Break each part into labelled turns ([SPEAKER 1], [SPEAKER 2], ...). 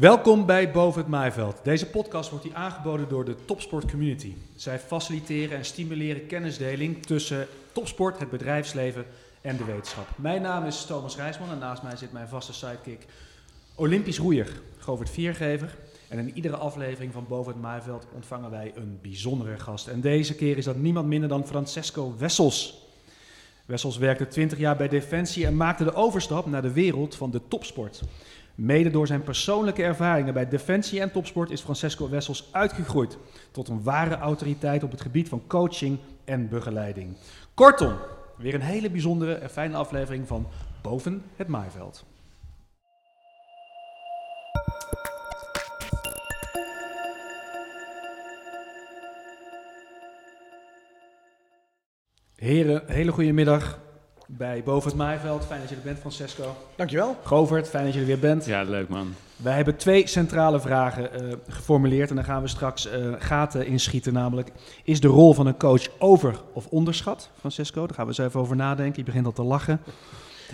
[SPEAKER 1] Welkom bij Boven het Maaiveld. Deze podcast wordt hier aangeboden door de Topsport Community. Zij faciliteren en stimuleren kennisdeling tussen topsport, het bedrijfsleven en de wetenschap. Mijn naam is Thomas Rijsman en naast mij zit mijn vaste sidekick Olympisch roeier Govert Viergever. En in iedere aflevering van Boven het Maaiveld ontvangen wij een bijzondere gast. En deze keer is dat niemand minder dan Francesco Wessels. Wessels werkte 20 jaar bij Defensie en maakte de overstap naar de wereld van de topsport. Mede door zijn persoonlijke ervaringen bij Defensie en topsport is Francesco Wessels uitgegroeid tot een ware autoriteit op het gebied van coaching en begeleiding. Kortom, weer een hele bijzondere en fijne aflevering van Boven het Maaiveld. Heren, hele goede middag bij Boven het Maaiveld. Fijn dat je er bent, Francesco.
[SPEAKER 2] Dankjewel.
[SPEAKER 1] Govert, fijn dat je er weer bent.
[SPEAKER 3] Ja, leuk man.
[SPEAKER 1] Wij hebben twee centrale vragen uh, geformuleerd en daar gaan we straks uh, gaten inschieten. Namelijk, is de rol van een coach over- of onderschat, Francesco? Daar gaan we eens even over nadenken. Je begint al te lachen.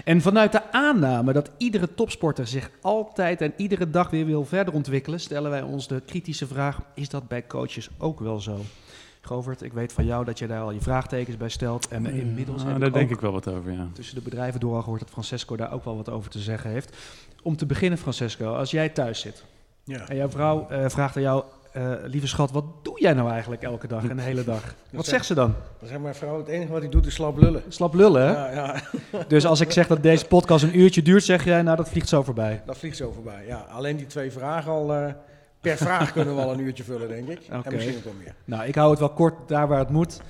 [SPEAKER 1] En vanuit de aanname dat iedere topsporter zich altijd en iedere dag weer wil verder ontwikkelen, stellen wij ons de kritische vraag: is dat bij coaches ook wel zo? Govert, ik weet van jou dat je daar al je vraagtekens bij stelt. En inmiddels.
[SPEAKER 3] Ah, daar denk ik wel wat over, ja.
[SPEAKER 1] Tussen de bedrijven door al gehoord dat Francesco daar ook wel wat over te zeggen heeft. Om te beginnen, Francesco, als jij thuis zit
[SPEAKER 2] Ja.
[SPEAKER 1] en jouw vrouw uh, vraagt aan jou: uh, lieve schat, wat doe jij nou eigenlijk elke dag en de hele dag? Wat zegt ze dan?
[SPEAKER 2] Dan zegt mijn vrouw: het enige wat hij doet is slap lullen.
[SPEAKER 1] Slap lullen, hè?
[SPEAKER 2] Ja, ja.
[SPEAKER 1] Dus als ik zeg dat deze podcast een uurtje duurt, zeg jij: nou, dat vliegt zo voorbij.
[SPEAKER 2] Dat vliegt zo voorbij, ja. Alleen die twee vragen al. Uh, per vraag kunnen we al een uurtje vullen, denk ik. Okay. En misschien ook wel meer.
[SPEAKER 1] Nou, ik hou het wel kort daar waar het moet.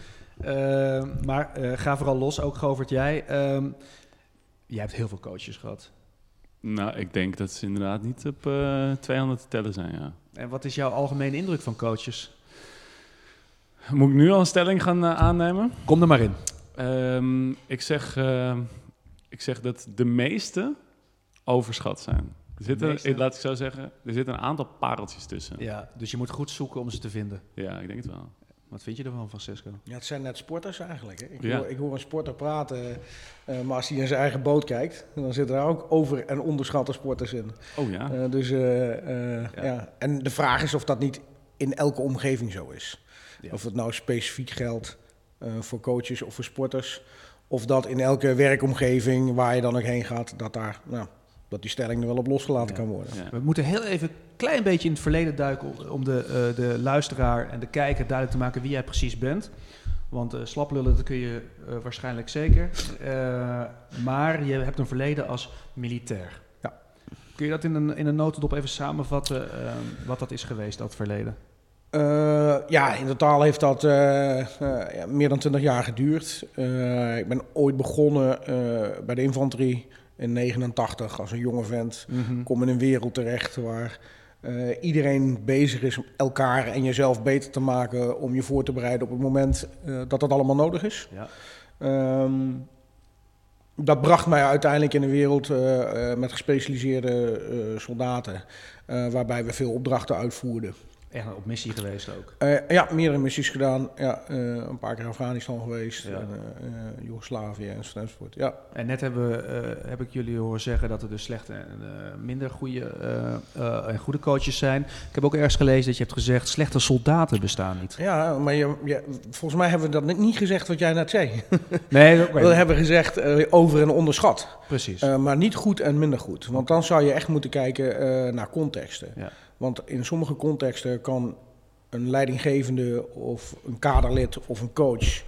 [SPEAKER 1] Uh, maar uh, ga vooral los, ook Govert, jij. Uh, jij hebt heel veel coaches gehad.
[SPEAKER 3] Nou, ik denk dat ze inderdaad niet op uh, 200 te tellen zijn, ja.
[SPEAKER 1] En wat is jouw algemene indruk van coaches?
[SPEAKER 3] Moet ik nu al een stelling gaan uh, aannemen?
[SPEAKER 1] Kom er maar in.
[SPEAKER 3] Um, ik, zeg, uh, ik zeg dat de meeste overschat zijn. Er zitten, meeste... laat ik zo zeggen, er zitten een aantal pareltjes tussen.
[SPEAKER 1] Ja, dus je moet goed zoeken om ze te vinden.
[SPEAKER 3] Ja, ik denk het wel.
[SPEAKER 1] Wat vind je ervan, Francesco?
[SPEAKER 2] Ja, het zijn net sporters eigenlijk. Hè? Ik,
[SPEAKER 3] ja.
[SPEAKER 2] hoor, ik hoor een sporter praten, uh, maar als hij in zijn eigen boot kijkt, dan zitten daar ook over- en onderschatte sporters in.
[SPEAKER 3] Oh ja.
[SPEAKER 2] Uh, dus, uh, ja. ja. En de vraag is of dat niet in elke omgeving zo is. Ja. Of het nou specifiek geldt voor coaches of voor sporters. Of dat in elke werkomgeving waar je dan ook heen gaat, dat daar... Nou, dat die stelling er wel op losgelaten ja. kan worden.
[SPEAKER 1] Ja. We moeten heel even een klein beetje in het verleden duiken om de, uh, de luisteraar en de kijker duidelijk te maken wie jij precies bent. Want uh, slaplullen, dat kun je uh, waarschijnlijk zeker. maar je hebt een verleden als militair.
[SPEAKER 2] Ja.
[SPEAKER 1] Kun je dat in een, in een notendop even samenvatten, wat dat is geweest, dat verleden?
[SPEAKER 2] Uh, ja, in totaal heeft dat uh, uh, ja, meer dan 20 jaar geduurd. ik ben ooit begonnen bij de infanterie in 89 als een jonge vent.
[SPEAKER 1] Mhm.
[SPEAKER 2] Mm-hmm. Kom in een wereld terecht waar iedereen bezig is om elkaar en jezelf beter te maken om je voor te bereiden op het moment dat dat allemaal nodig is.
[SPEAKER 1] Ja.
[SPEAKER 2] Um, dat bracht mij uiteindelijk in een wereld met gespecialiseerde soldaten, waarbij we veel opdrachten uitvoerden.
[SPEAKER 1] Echt op missie geweest ook?
[SPEAKER 2] Uh, ja, meerdere missies gedaan. Ja, uh, een paar keer Afghanistan geweest,
[SPEAKER 1] Ja.
[SPEAKER 2] en, uh, Joegoslavië enzovoort. Ja.
[SPEAKER 1] En net hebben, uh, heb ik jullie horen zeggen dat er dus slechte en minder goede en goede coaches zijn. Ik heb ook ergens gelezen dat je hebt gezegd, slechte soldaten bestaan niet.
[SPEAKER 2] Ja, maar je, je, volgens mij hebben we dat niet gezegd wat jij net zei.
[SPEAKER 1] Nee, dat
[SPEAKER 2] we hebben gezegd over en onderschat.
[SPEAKER 1] Precies.
[SPEAKER 2] maar niet goed en minder goed. Want dan zou je echt moeten kijken naar contexten.
[SPEAKER 1] Ja.
[SPEAKER 2] Want in sommige contexten kan een leidinggevende of een kaderlid of een coach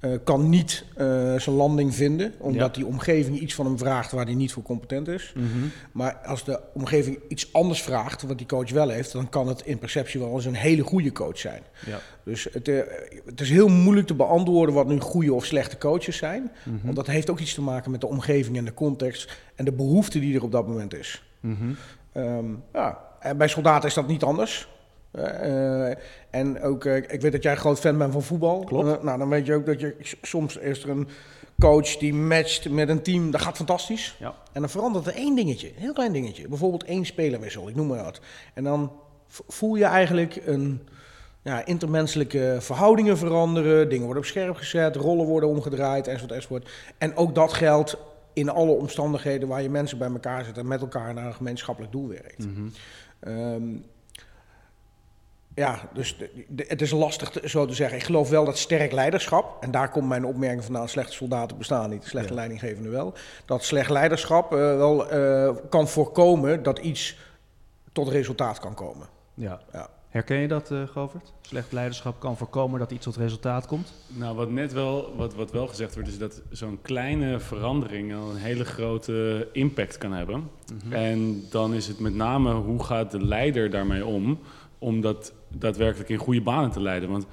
[SPEAKER 2] uh, kan niet uh, zijn landing vinden, omdat
[SPEAKER 1] Ja.
[SPEAKER 2] die omgeving iets van hem vraagt waar hij niet voor competent is.
[SPEAKER 1] Mhm.
[SPEAKER 2] Maar als de omgeving iets anders vraagt, wat die coach wel heeft, dan kan het in perceptie wel eens een hele goede coach zijn.
[SPEAKER 1] Ja.
[SPEAKER 2] Dus het, uh, het is heel moeilijk te beantwoorden wat nu goede of slechte coaches zijn.
[SPEAKER 1] Mhm.
[SPEAKER 2] Want dat heeft ook iets te maken met de omgeving en de context en de behoefte die er op dat moment is.
[SPEAKER 1] Mhm.
[SPEAKER 2] Um, ja, en bij soldaten is dat niet anders. Uh, en ook, uh, ik weet dat jij een groot fan bent van voetbal.
[SPEAKER 1] Klopt.
[SPEAKER 2] Uh, nou, dan weet je ook dat je soms is er een coach die matcht met een team. Dat gaat fantastisch.
[SPEAKER 1] Ja.
[SPEAKER 2] En dan verandert er één dingetje, een heel klein dingetje. Bijvoorbeeld één spelerwissel, ik noem maar wat. En dan voel je eigenlijk een ja, intermenselijke verhoudingen veranderen. Dingen worden op scherp gezet, rollen worden omgedraaid, enzovoort, enzovoort. En ook dat geldt in alle omstandigheden waar je mensen bij elkaar zit en met elkaar naar een gemeenschappelijk doel werkt.
[SPEAKER 1] Mhm.
[SPEAKER 2] Ehm, ja, dus het is lastig zo te zeggen. Ik geloof wel dat sterk leiderschap, en daar komt mijn opmerking vandaan: slechte soldaten bestaan niet, slechte ja. leidinggevende wel. Dat slecht leiderschap uh, wel uh, kan voorkomen dat iets tot resultaat kan komen.
[SPEAKER 1] Ja. ja. Herken je dat, uh, Govert? Slecht leiderschap kan voorkomen dat iets tot resultaat komt?
[SPEAKER 3] Nou, wat net wel, wat, wat wel gezegd wordt, is dat zo'n kleine verandering een hele grote impact kan hebben. Mm -hmm. En dan is het met name hoe gaat de leider daarmee om, om dat daadwerkelijk in goede banen te leiden. Want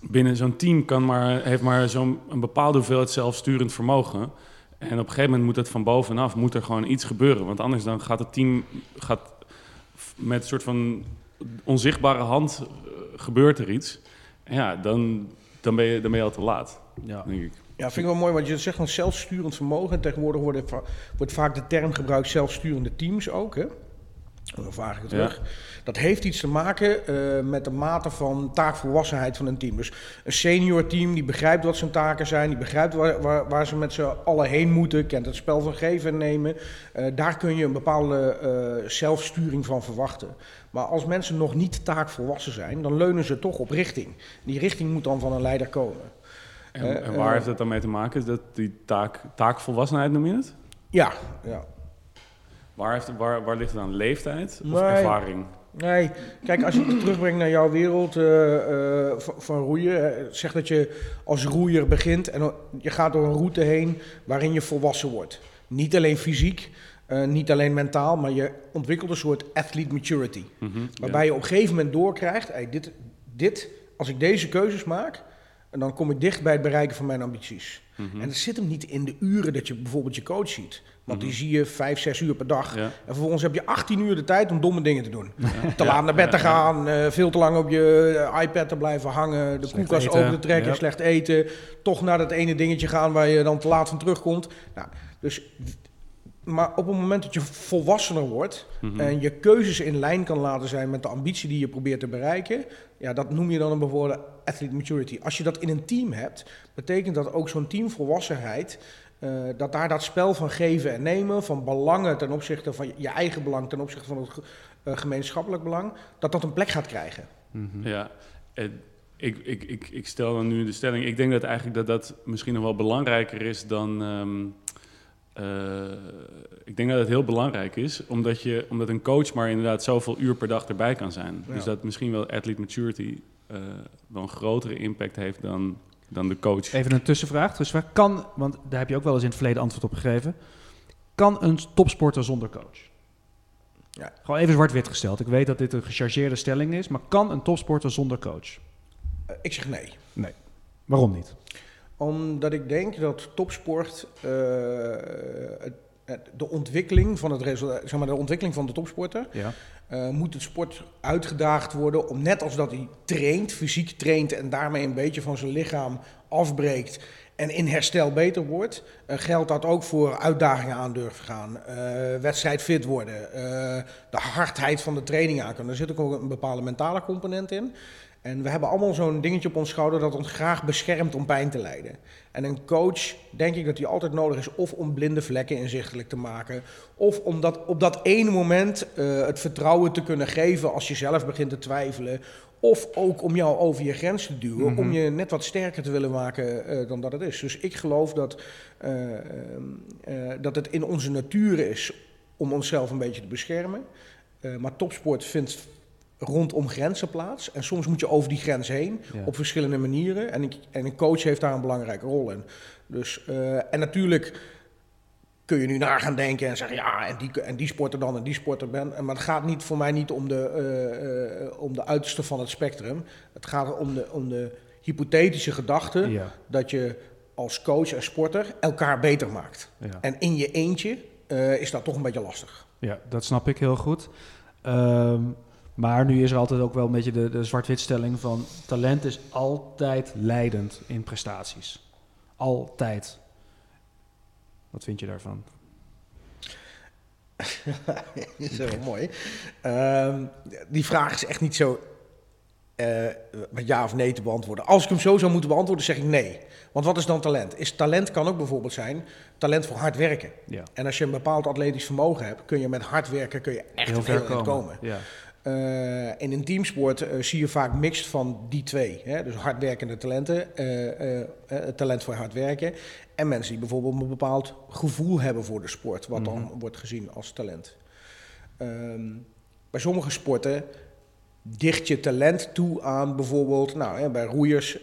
[SPEAKER 3] binnen zo'n team kan maar, heeft maar zo'n bepaalde hoeveelheid zelfsturend vermogen. En op een gegeven moment moet het van bovenaf moet er gewoon iets gebeuren. Want anders dan gaat het team gaat met een soort van onzichtbare hand uh, gebeurt er iets. En ja, dan, dan, ben je, dan ben je al te laat, ja. denk ik.
[SPEAKER 2] Ja, vind ik wel mooi, want je zegt van zelfsturend vermogen. Tegenwoordig wordt, wordt vaak de term gebruikt zelfsturende teams ook. Hè? Dan vraag ik terug. Ja. Dat heeft iets te maken uh, met de mate van taakvolwassenheid van een team. Dus een senior team die begrijpt wat zijn taken zijn, die begrijpt waar, waar, waar ze met z'n allen heen moeten, kent het spel van geven en nemen. Uh, daar kun je een bepaalde uh, zelfsturing van verwachten. Maar als mensen nog niet taakvolwassen zijn, dan leunen ze toch op richting. Die richting moet dan van een leider komen.
[SPEAKER 3] En, en waar heeft dat dan mee te maken? Is dat die taak, taakvolwassenheid noem je het?
[SPEAKER 2] Ja, ja.
[SPEAKER 3] Waar, heeft, waar, waar ligt het aan? Leeftijd of nee, ervaring?
[SPEAKER 2] Nee, kijk, als je het terugbrengt naar jouw wereld uh, uh, van, van, roeien. zeg dat je als roeier begint en je gaat door een route heen waarin je volwassen wordt. Niet alleen fysiek, uh, niet alleen mentaal, maar je ontwikkelt een soort athlete maturity. Mm -hmm, waarbij ja. je op een gegeven moment doorkrijgt, hey, dit, dit, als ik deze keuzes maak, en dan kom ik dicht bij het bereiken van mijn ambities. Mm -hmm. En dat zit hem niet in de uren dat je bijvoorbeeld je coach ziet. Want die zie je vijf, zes uur per dag. Ja. En vervolgens heb je 18 uur de tijd om domme dingen te doen. Ja. Te laat naar bed te gaan, uh, veel te lang op je iPad te blijven hangen, de koelkast open te trekken, slecht eten. Toch naar dat ene dingetje gaan waar je dan te laat van terugkomt. Nou, dus, maar op het moment dat je volwassener wordt mm -hmm. en je keuzes in lijn kan laten zijn met de ambitie die je probeert te bereiken, ja, dat noem je dan een bijvoorbeeld athlete maturity. Als je dat in een team hebt, betekent dat ook zo'n teamvolwassenheid uh, dat daar dat spel van geven en nemen, van belangen ten opzichte van je eigen belang, ten opzichte van het uh, gemeenschappelijk belang, dat dat een plek gaat krijgen.
[SPEAKER 3] Mm -hmm. Ja, uh, ik, ik, ik, ik stel dan nu de stelling, ik denk dat eigenlijk dat dat misschien nog wel belangrijker is dan... Um, ik denk dat het heel belangrijk is, omdat, je, omdat een coach maar inderdaad zoveel uur per dag erbij kan zijn. Ja. Dus dat misschien wel athlete maturity wel een grotere impact heeft dan dan de coach.
[SPEAKER 1] Even een tussenvraag. Dus waar kan, want daar heb je ook wel eens in het verleden antwoord op gegeven. Kan een topsporter zonder coach? Ja. Gewoon even zwart-wit gesteld. Ik weet dat dit een gechargeerde stelling is, maar kan een topsporter zonder coach?
[SPEAKER 2] Uh, ik zeg nee.
[SPEAKER 1] Nee. Waarom niet?
[SPEAKER 2] Omdat ik denk dat topsport uh, de ontwikkeling van het resultaat, zeg maar de ontwikkeling van de topsporter, ja. uh, moet het sport uitgedaagd worden om net als dat hij traint, fysiek traint en daarmee een beetje van zijn lichaam afbreekt en in herstel beter wordt, uh, geldt dat ook voor uitdagingen aan durven gaan, uh, wedstrijd fit worden, de hardheid van de training aan kunnen. Er zit ook een bepaalde mentale component in. En we hebben allemaal zo'n dingetje op ons schouder dat ons graag beschermt om pijn te lijden. En een coach, denk ik dat die altijd nodig is, of om blinde vlekken inzichtelijk te maken, of om dat, op dat ene moment uh, het vertrouwen te kunnen geven als je zelf begint te twijfelen. Of ook om jou over je grens te duwen, mm -hmm. om je net wat sterker te willen maken uh, dan dat het is. Dus ik geloof dat, uh, dat het in onze natuur is om onszelf een beetje te beschermen. maar topsport vindt rondom grenzen plaats. En soms moet je over die grens heen ja. op verschillende manieren. En, ik, en een coach heeft daar een belangrijke rol in. Dus, uh, en natuurlijk kun je nu na gaan denken en zeggen... ja, en die, en die sporter dan en die sporter ben. Maar het gaat niet, voor mij niet om de, uh, uh, om de uiterste van het spectrum. Het gaat om de, om de hypothetische gedachte... Ja. dat je als coach en sporter elkaar beter maakt. Ja. En in je eentje is dat toch een beetje lastig.
[SPEAKER 1] Ja, dat snap ik heel goed. Um, maar nu is er altijd ook wel een beetje de, de zwart-witstelling van talent is altijd leidend in prestaties. Altijd. Wat vind je daarvan?
[SPEAKER 2] dat is heel mooi. Um, die vraag is echt niet zo met ja of nee te beantwoorden. Als ik hem zo zou moeten beantwoorden, zeg ik nee. Want wat is dan talent? Is talent kan ook bijvoorbeeld zijn talent voor hard werken. Ja. En als je een bepaald atletisch vermogen hebt, kun je met hard werken kun je echt heel ver komen. komen. Ja. Uh, in een teamsport uh, zie je vaak mixed van die twee. Hè? Dus hardwerkende talenten, uh, talent voor hard werken. En mensen die bijvoorbeeld een bepaald gevoel hebben voor de sport, wat dan mhm. wordt gezien als talent. Um, bij sommige sporten dicht je talent toe aan bijvoorbeeld, nou, hè, bij roeiers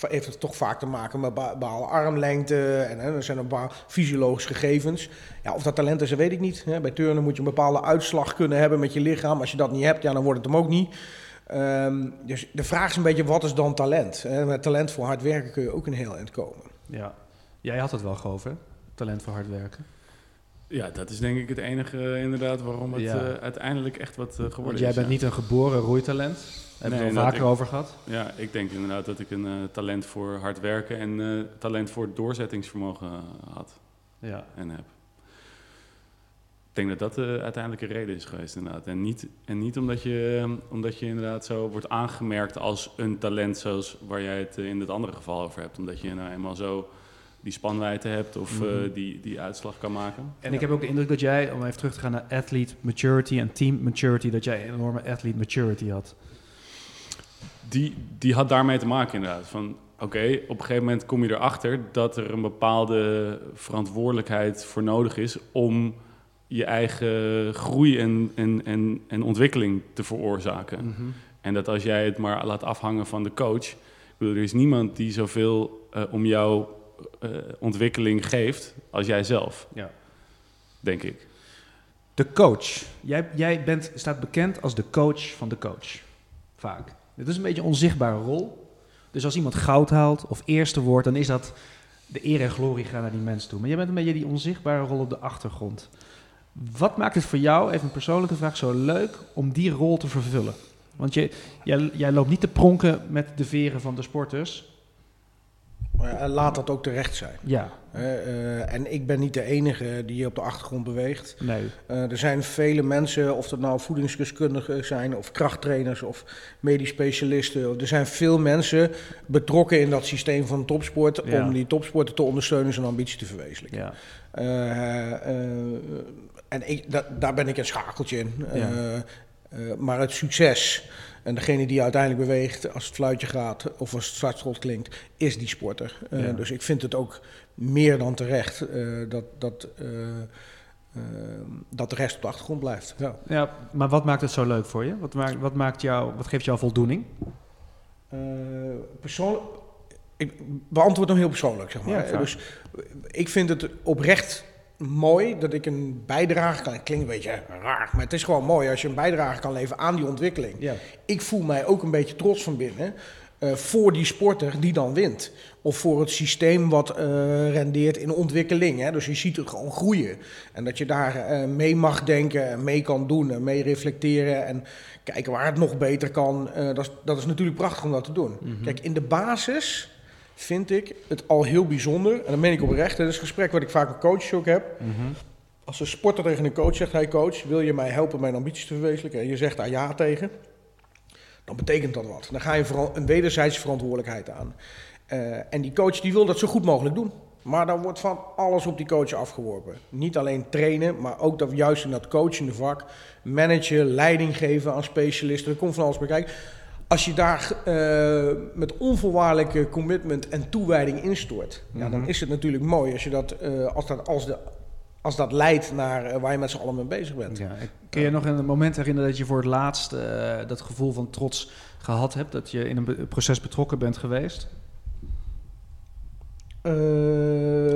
[SPEAKER 2] heeft het toch vaak te maken met bepaalde armlengte en hè, er zijn een paar fysiologische gegevens. Ja, of dat talent is, weet ik niet. Hè. Bij turnen moet je een bepaalde uitslag kunnen hebben met je lichaam. Als je dat niet hebt, ja, dan wordt het hem ook niet. Um, dus de vraag is een beetje, wat is dan talent? Hè? Met talent voor hard werken kun je ook een heel eind komen.
[SPEAKER 1] Ja, jij had het wel gehoord, Talent voor hard werken.
[SPEAKER 3] Ja, dat is denk ik het enige eh, inderdaad waarom het uh, uiteindelijk echt wat uh, geworden Want
[SPEAKER 1] jij bent niet een geboren roeitalent. Hebben we het al vaker over gehad?
[SPEAKER 3] Ja, ik denk inderdaad dat ik een talent voor hard werken en talent voor doorzettingsvermogen had. Ja. En heb. Ik denk dat dat de uiteindelijke reden is geweest inderdaad. En niet, en niet omdat, je, omdat je inderdaad zo wordt aangemerkt als een talent zoals waar jij het in het andere geval over hebt. Omdat je nou eenmaal zo die spanwijdte hebt of uh, die, die uitslag kan maken.
[SPEAKER 1] En ik heb ook de indruk dat jij, om even terug te gaan naar athlete maturity en team maturity, dat jij een enorme athlete maturity had.
[SPEAKER 3] Die, die had daarmee te maken inderdaad. Van oké, op een gegeven moment kom je erachter dat er een bepaalde verantwoordelijkheid voor nodig is om je eigen groei en, en, en, en ontwikkeling te veroorzaken. Mhm. En dat als jij het maar laat afhangen van de coach, bedoel, er is niemand die zoveel uh, om jou ontwikkeling geeft als jij zelf. Ja. Denk ik.
[SPEAKER 1] De coach. Jij, jij bent, staat bekend als de coach van de coach. Vaak. Dit is een beetje een onzichtbare rol. Dus als iemand goud haalt of eerste wordt, dan is dat de eer en glorie gaan naar die mens toe. Maar jij bent een beetje die onzichtbare rol op de achtergrond. Wat maakt het voor jou, even een persoonlijke vraag, zo leuk om die rol te vervullen? Want je, jij, jij loopt niet te pronken met de veren van de sporters.
[SPEAKER 2] Maar laat dat ook terecht zijn. Ja. Uh, en ik ben niet de enige die hier op de achtergrond beweegt. Nee. Uh, er zijn vele mensen, of dat nou voedingsdeskundigen zijn, of krachttrainers, of medisch specialisten. Er zijn veel mensen betrokken in dat systeem van topsport om die topsporten te ondersteunen zijn ambitie te verwezenlijken. Ja. en ik, daar ben ik een schakeltje in. Ja. Maar het succes en degene die uiteindelijk beweegt als het fluitje gaat of als het startschot klinkt, is die sporter. Uh, Dus ik vind het ook meer dan terecht uh, dat, dat, dat de rest op de achtergrond blijft.
[SPEAKER 1] Ja. ja, maar wat maakt het zo leuk voor je? Wat, maakt, wat, maakt jou, wat geeft jou voldoening?
[SPEAKER 2] persoonlijk, ik beantwoord hem heel persoonlijk, zeg maar. Ja, dus ik vind het oprecht mooi dat ik een bijdrage kan. Het klinkt een beetje raar, maar het is gewoon mooi als je een bijdrage kan leveren aan die ontwikkeling. Ja. Ik voel mij ook een beetje trots van binnen. Uh, voor die sporter die dan wint. Of voor het systeem wat uh, rendeert in ontwikkeling. Hè? Dus je ziet het gewoon groeien. En dat je daar uh, mee mag denken, mee kan doen, en mee reflecteren en kijken waar het nog beter kan. dat, is, dat is natuurlijk prachtig om dat te doen. Mm -hmm. Kijk, in de basis vind ik het al heel bijzonder. En dan ben ik oprecht. Dat is een gesprek wat ik vaak met coaches ook heb. Mhm. Als een sporter tegen een coach zegt: Hey coach, wil je mij helpen mijn ambities te verwezenlijken? En je zegt daar ja tegen. Dan betekent dat wat. Dan ga je vooral een wederzijdse verantwoordelijkheid aan. Uh, en die coach die wil dat zo goed mogelijk doen. Maar dan wordt van alles op die coach afgeworpen. Niet alleen trainen, maar ook dat juist in dat coachende vak managen, leiding geven aan specialisten. Er komt van alles bij kijken als je daar uh, met onvoorwaardelijke commitment en toewijding instort, ja, dan mhm. is het natuurlijk mooi als, je dat, uh, als, dat, als, de, als dat leidt naar uh, waar je met z'n allen mee bezig bent. Ja,
[SPEAKER 1] kun je nog een moment herinneren dat je voor het laatst dat gevoel van trots gehad hebt? Dat je in een proces betrokken bent geweest?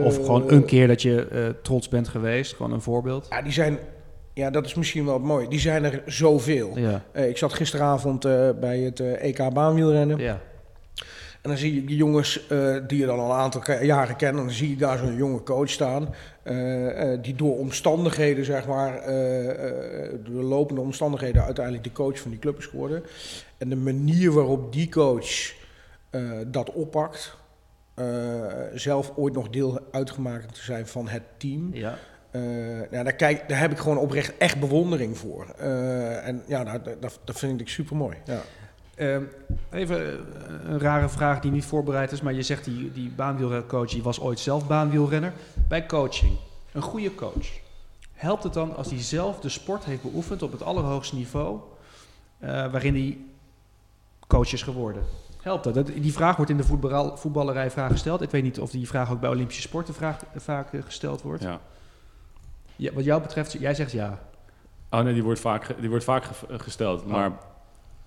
[SPEAKER 1] of gewoon een keer dat je trots bent geweest, gewoon een voorbeeld?
[SPEAKER 2] Ja, die zijn ja, dat is misschien wel mooi. Die zijn er zoveel. Ja. Uh, ik zat gisteravond uh, bij het uh, eh, EK baanwielrennen. Ja. En dan zie je die jongens die je dan al een aantal jaren kennen. En dan zie je daar zo'n jonge coach staan. die door omstandigheden, zeg maar, door de lopende omstandigheden uiteindelijk de coach van die club is geworden. En de manier waarop die coach dat oppakt. zelf ooit nog deel uitgemaakt te zijn van het team. Ja. Uh, nou, daar, kijk, daar heb ik gewoon oprecht echt bewondering voor. Uh, en ja, nou, dat, dat vind ik super mooi. Ja.
[SPEAKER 1] Uh, even een rare vraag die niet voorbereid is, maar je zegt die, die baanwielrencoach die was ooit zelf baanwielrenner. Bij coaching, een goede coach, helpt het dan als hij zelf de sport heeft beoefend op het allerhoogste niveau, uh, waarin hij coach is geworden? Helpt dat? Die vraag wordt in de voetbal, voetballerij vraag gesteld. Ik weet niet of die vraag ook bij Olympische sporten vraag, vaak gesteld wordt.
[SPEAKER 3] Ja.
[SPEAKER 1] Ja. Wat jou betreft, jij zegt ja.
[SPEAKER 3] Oh nee, die wordt vaak, die wordt vaak gesteld. Oh. Maar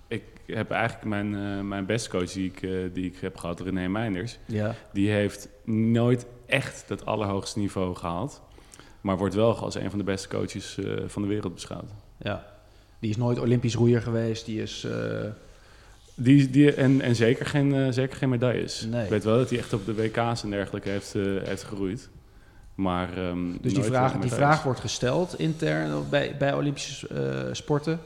[SPEAKER 3] ik heb eigenlijk mijn, uh, mijn beste coach die ik, uh, die ik heb gehad, René Meinders.
[SPEAKER 1] Ja.
[SPEAKER 3] Die heeft nooit echt dat allerhoogste niveau gehaald. Maar wordt wel als een van de beste coaches uh, van de wereld beschouwd.
[SPEAKER 1] Ja. Die is nooit Olympisch roeier geweest. Die is...
[SPEAKER 3] Die, die, en, en zeker, geen, zeker geen medailles.
[SPEAKER 1] Nee.
[SPEAKER 3] Ik weet wel dat hij echt op de WK's en dergelijke heeft, heeft geroeid. Maar, um,
[SPEAKER 1] dus die vraag, die vraag wordt gesteld intern bij, bij Olympische uh, sporten.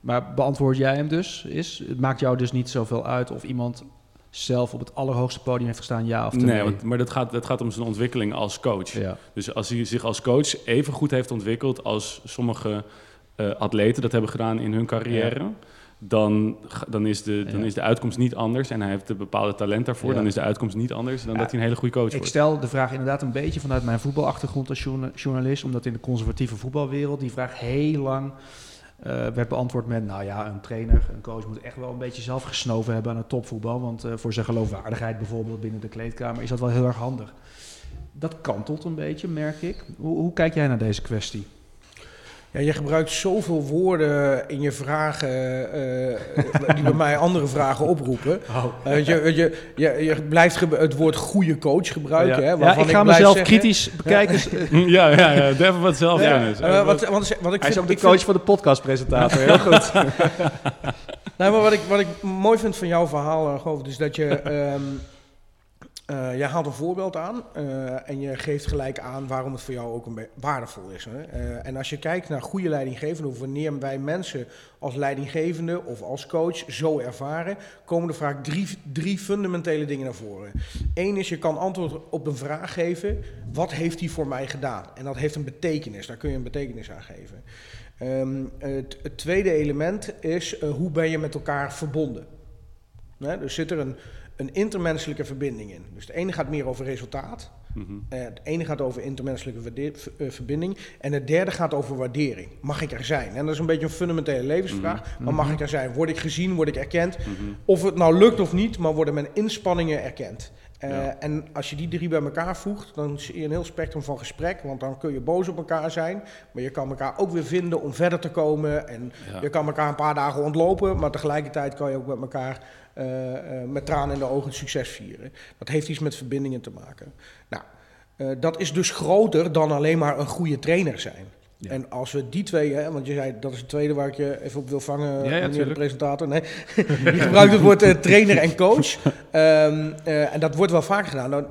[SPEAKER 1] Maar beantwoord jij hem dus? Is, het maakt jou dus niet zoveel uit of iemand zelf op het allerhoogste podium heeft gestaan, ja of nee?
[SPEAKER 3] Nee, want, maar dat gaat, dat gaat om zijn ontwikkeling als coach.
[SPEAKER 1] Ja.
[SPEAKER 3] Dus als hij zich als coach even goed heeft ontwikkeld als sommige uh, atleten dat hebben gedaan in hun carrière... Ja dan, dan, is de, dan is de uitkomst niet anders. En hij heeft een bepaalde talent daarvoor. Ja. Dan is de uitkomst niet anders dan dat hij een hele goede coach wordt.
[SPEAKER 1] Ik stel de vraag inderdaad een beetje vanuit mijn voetbalachtergrond als journalist. Omdat in de conservatieve voetbalwereld die vraag heel lang uh, werd beantwoord met... Nou ja, een trainer, een coach moet echt wel een beetje zelf gesnoven hebben aan het topvoetbal. Want uh, voor zijn geloofwaardigheid bijvoorbeeld binnen de kleedkamer is dat wel heel erg handig. Dat kantelt een beetje, merk ik. Hoe, hoe kijk jij naar deze kwestie?
[SPEAKER 2] Ja, je gebruikt zoveel woorden in je vragen uh, die bij mij andere vragen oproepen.
[SPEAKER 1] Oh.
[SPEAKER 2] Uh, je, je, je, je, blijft het woord goede coach gebruiken.
[SPEAKER 1] Ja,
[SPEAKER 2] hè,
[SPEAKER 1] ja ik ga
[SPEAKER 2] ik
[SPEAKER 1] mezelf
[SPEAKER 2] zeggen,
[SPEAKER 1] kritisch bekijken.
[SPEAKER 3] ja, ja, ja, even wat.
[SPEAKER 2] Ja, uh, wat, wat, wat ik
[SPEAKER 1] Hij
[SPEAKER 2] vind,
[SPEAKER 1] is ook de
[SPEAKER 2] ik
[SPEAKER 1] coach
[SPEAKER 2] vind,
[SPEAKER 1] van de podcastpresentator. Heel goed.
[SPEAKER 2] nou, maar wat ik, wat ik mooi vind van jouw verhaal, Govert, is dat je... Um, uh, je haalt een voorbeeld aan uh, en je geeft gelijk aan waarom het voor jou ook een waardevol is. Hè? Uh, en als je kijkt naar goede leidinggevenden, of wanneer wij mensen als leidinggevende of als coach zo ervaren, komen er vaak drie, drie fundamentele dingen naar voren. Eén is, je kan antwoord op een vraag geven, wat heeft hij voor mij gedaan? En dat heeft een betekenis, daar kun je een betekenis aan geven. Um, het, tweede element is, hoe ben je met elkaar verbonden? Hè? Dus zit er een een intermenselijke verbinding in. Dus het ene gaat meer over resultaat.
[SPEAKER 3] Mm -hmm.
[SPEAKER 2] het ene gaat over intermenselijke uh, verbinding. En het derde gaat over waardering. Mag ik er zijn? En dat is een beetje een fundamentele levensvraag. Mm -hmm. Maar mag ik er zijn? Word ik gezien? Word ik erkend?
[SPEAKER 3] Mm -hmm.
[SPEAKER 2] Of het nou lukt of niet, maar worden mijn inspanningen erkend? Uh,
[SPEAKER 3] Ja.
[SPEAKER 2] En als je die drie bij elkaar voegt, dan zie je een heel spectrum van gesprek. Want dan kun je boos op elkaar zijn. Maar je kan elkaar ook weer vinden om verder te komen. En
[SPEAKER 3] Ja.
[SPEAKER 2] je kan elkaar een paar dagen ontlopen. Maar tegelijkertijd kan je ook met elkaar eh, eh, met tranen in de ogen succes vieren. Dat heeft iets met verbindingen te maken. Nou, eh, dat is dus groter dan alleen maar een goede trainer zijn.
[SPEAKER 1] Ja.
[SPEAKER 2] En als we die twee, hè, want je zei dat is het tweede waar ik je even op wil vangen,
[SPEAKER 1] ja,
[SPEAKER 2] meneer de presentator. Nee, je gebruikt het woord eh, trainer en coach. Ehm, eh, en dat wordt wel vaak gedaan, nou,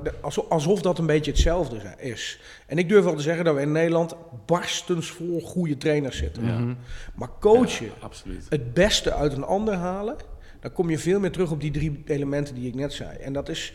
[SPEAKER 2] alsof, dat een beetje hetzelfde is. En ik durf wel te zeggen dat we in Nederland barstens vol goede trainers zitten.
[SPEAKER 3] Ja.
[SPEAKER 1] Mhm.
[SPEAKER 2] Maar coachen, het beste uit een ander halen, dan kom je veel meer terug op die drie elementen die ik net zei. En dat is,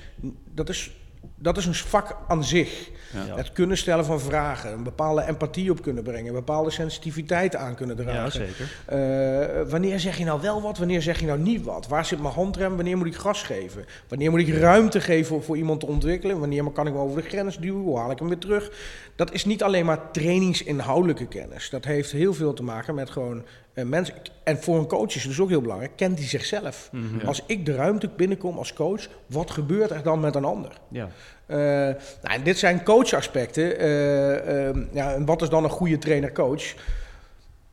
[SPEAKER 2] dat is, dat is een vak aan zich.
[SPEAKER 3] Ja.
[SPEAKER 2] Het kunnen stellen van vragen, een bepaalde empathie op kunnen brengen, een bepaalde sensitiviteit aan kunnen
[SPEAKER 1] Ja,
[SPEAKER 2] dragen.
[SPEAKER 1] zeker.
[SPEAKER 2] Eh, wanneer zeg je nou wel wat, wanneer zeg je nou niet wat? Waar zit mijn handrem, wanneer moet ik gas geven? Wanneer moet ik ruimte geven voor, voor iemand te ontwikkelen? Wanneer kan ik hem over de grens duwen? Hoe haal ik hem weer terug? Dat is niet alleen maar trainingsinhoudelijke kennis. Dat heeft heel veel te maken met gewoon mensen. En voor een coach is het dus ook heel belangrijk, kent hij zichzelf?
[SPEAKER 1] Mhm.
[SPEAKER 2] Als ik de ruimte binnenkom als coach, wat gebeurt er dan met een ander?
[SPEAKER 1] Ja.
[SPEAKER 2] Eh, nou, dit zijn coachaspecten. Ehm, ja, en wat is dan een goede trainer-coach?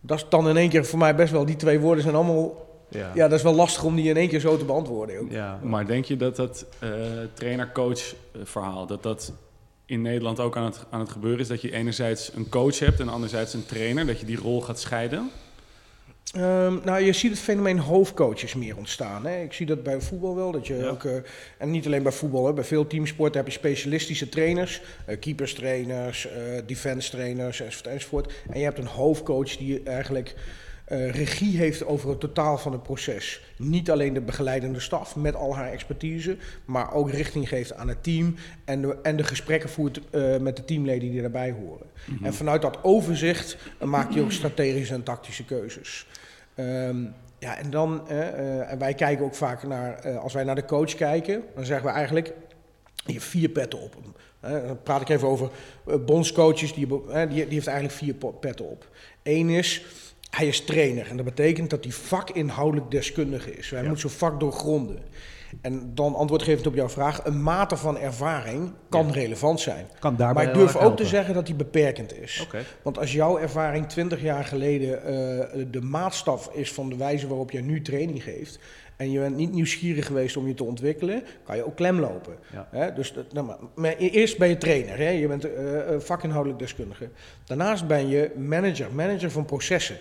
[SPEAKER 2] Dat is dan in één keer voor mij best wel, die twee woorden zijn allemaal...
[SPEAKER 1] Ja.
[SPEAKER 2] Ja, dat is wel lastig om die in één keer zo te beantwoorden. Ook.
[SPEAKER 1] Ja.
[SPEAKER 3] Maar denk je dat dat eh, trainer-coach verhaal, dat dat in Nederland ook aan het, aan het gebeuren is? Dat je enerzijds een coach hebt en anderzijds een trainer, dat je die rol gaat scheiden?
[SPEAKER 2] Ehm, nou, je ziet het fenomeen hoofdcoaches meer ontstaan. Hè. Ik zie dat bij voetbal wel. Dat je
[SPEAKER 1] Ja.
[SPEAKER 2] ook, eh, en niet alleen bij voetbal, hè. bij veel teamsporten heb je specialistische trainers. eh keeperstrainers, eh defense trainers enzovoort, enzovoort. En je hebt een hoofdcoach die eigenlijk eh, regie heeft over het totaal van het proces. Niet alleen de begeleidende staf met al haar expertise, maar ook richting geeft aan het team en de, en de gesprekken voert eh, met de teamleden die daarbij horen. En vanuit dat overzicht eh, maak je ook strategische en tactische keuzes. Ehm, ja, en dan, uh, en wij kijken ook vaak naar, als wij naar de coach kijken, dan zeggen we eigenlijk, je hebt vier petten op. dan praat ik even over bondscoaches, die, die, die heeft eigenlijk vier petten op. Eén is, hij is trainer en dat betekent dat hij vakinhoudelijk deskundige is. Hij moet zijn vak doorgronden. En dan antwoord gevend op jouw vraag, een mate van ervaring kan relevant zijn.
[SPEAKER 1] Kan
[SPEAKER 2] maar ik durf ook te zeggen dat die beperkend is. Want als jouw ervaring 20 jaar geleden uh, de maatstaf is van de wijze waarop jij nu training geeft, en je bent niet nieuwsgierig geweest om je te ontwikkelen, kan je ook klem lopen. Hè? Dus nou, maar, e-, eerst ben je trainer, hè? je bent uh, vakinhoudelijk deskundige. Daarnaast ben je manager, manager van processen.